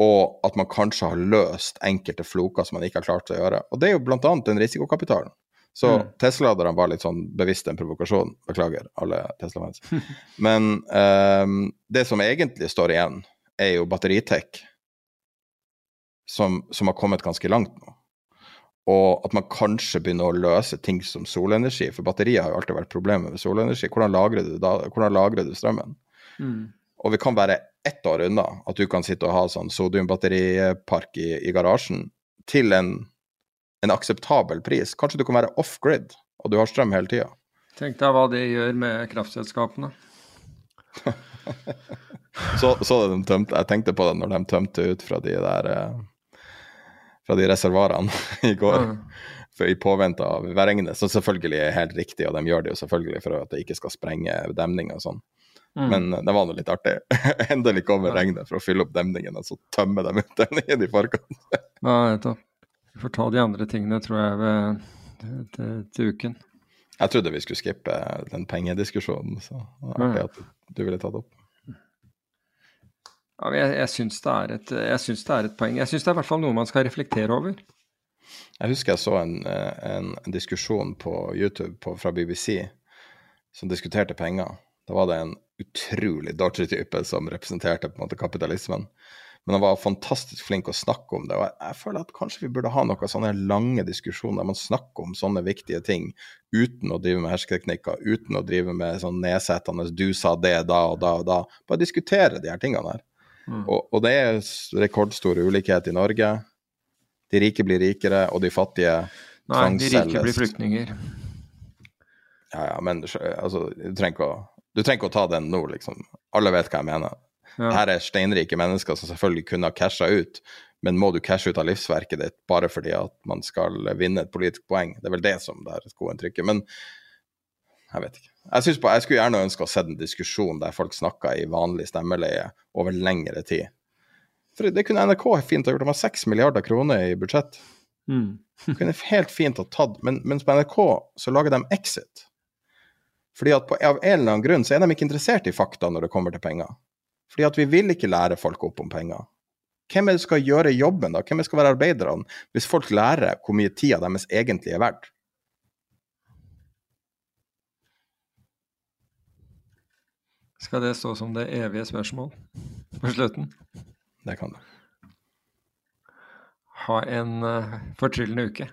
Og at man kanskje har løst enkelte floker som man ikke har klart å gjøre. Og det er jo bl.a. den risikokapitalen. Så mm. Tesla-laderne var litt sånn bevisst en provokasjon. Beklager, alle Tesla-fans. Men um, det som egentlig står igjen, er jo batteritech, som, som har kommet ganske langt nå og at man kanskje begynner å løse ting som solenergi. For batteriet har jo alltid vært problemet med solenergi. Hvordan lagrer du, da, hvordan lagrer du strømmen? Mm. Og vi kan være ett år unna at du kan sitte og ha sånn sodiumbatteripark i, i garasjen til en, en, akseptabel pris. Kanskje du kan være off-grid, og du har strøm hele tida. Tenk deg hva det gjør med kraftselskapene. så, så de tømte, jeg tenkte på det når de tømte ut fra de der eh, fra de reservoarene i går. Mm. For I påvente av værregnet, som selvfølgelig er helt riktig, og de gjør det jo selvfølgelig for at det ikke skal sprenge demninger og sånn. Mm. Men eh, det var nå litt artig. Endelig kommer regnet for å fylle opp demningen, og så tømme dem ut demningen i forkant. Ja, nettopp. Vi får ta de andre tingene, tror jeg, ved, til, til uken. Jeg trodde vi skulle skippe den pengediskusjonen, så det var artig at du ville ta det opp. Ja, jeg, jeg syns det, et- det er et poeng. Jeg syns det er i hvert fall noe man skal reflektere over. Jeg husker jeg så en, en, diskusjon på YouTube på, fra BBC som diskuterte penger. Da var det en utrolig dodgy type som representerte på en måte kapitalismen. Men han var fantastisk flink å snakke om det. Og jeg føler at kanskje vi burde ha noen sånne lange diskusjoner der man snakker om sånne viktige ting uten å drive med hersketeknikker, uten å drive med sånn nedsettende 'du sa det da og da og da'. Bare diskutere de her tingene her. Og, og det er rekordstor ulikhet i Norge. De rike blir rikere, og de fattige Nei, de rike blir flyktninger. Ja, ja, men altså, du, trenger ikke å, du trenger ikke å ta den nå, liksom. Alle vet hva jeg mener. Ja. Her er steinrike mennesker som selvfølgelig kunne ha casha ut, men må du cashe ut av livsverket ditt bare fordi at man skal vinne et politisk poeng? Det er vel det som der skoen trykker. Men jeg vet ikke. Jeg, på, jeg skulle gjerne ønske å se en diskusjon der folk snakka i vanlig stemmeleie over lengre tid. For det kunne NRK fint ha gjort. De har seks milliarder kroner i budsjett. Mm. Det kunne helt fint ha tatt, men mens på NRK så lager de Exit. Fordi at på, av en eller annen grunn så er de ikke interessert i fakta når det kommer til penger. Fordi at vi vil ikke lære folk opp om penger. Hvem er det som skal gjøre jobben, da? Hvem er det som skal være arbeiderne, hvis folk lærer hvor mye tida deres egentlig er verdt? Skal det stå som det evige spørsmål på slutten? Det kan du. Ha en uh, fortryllende uke.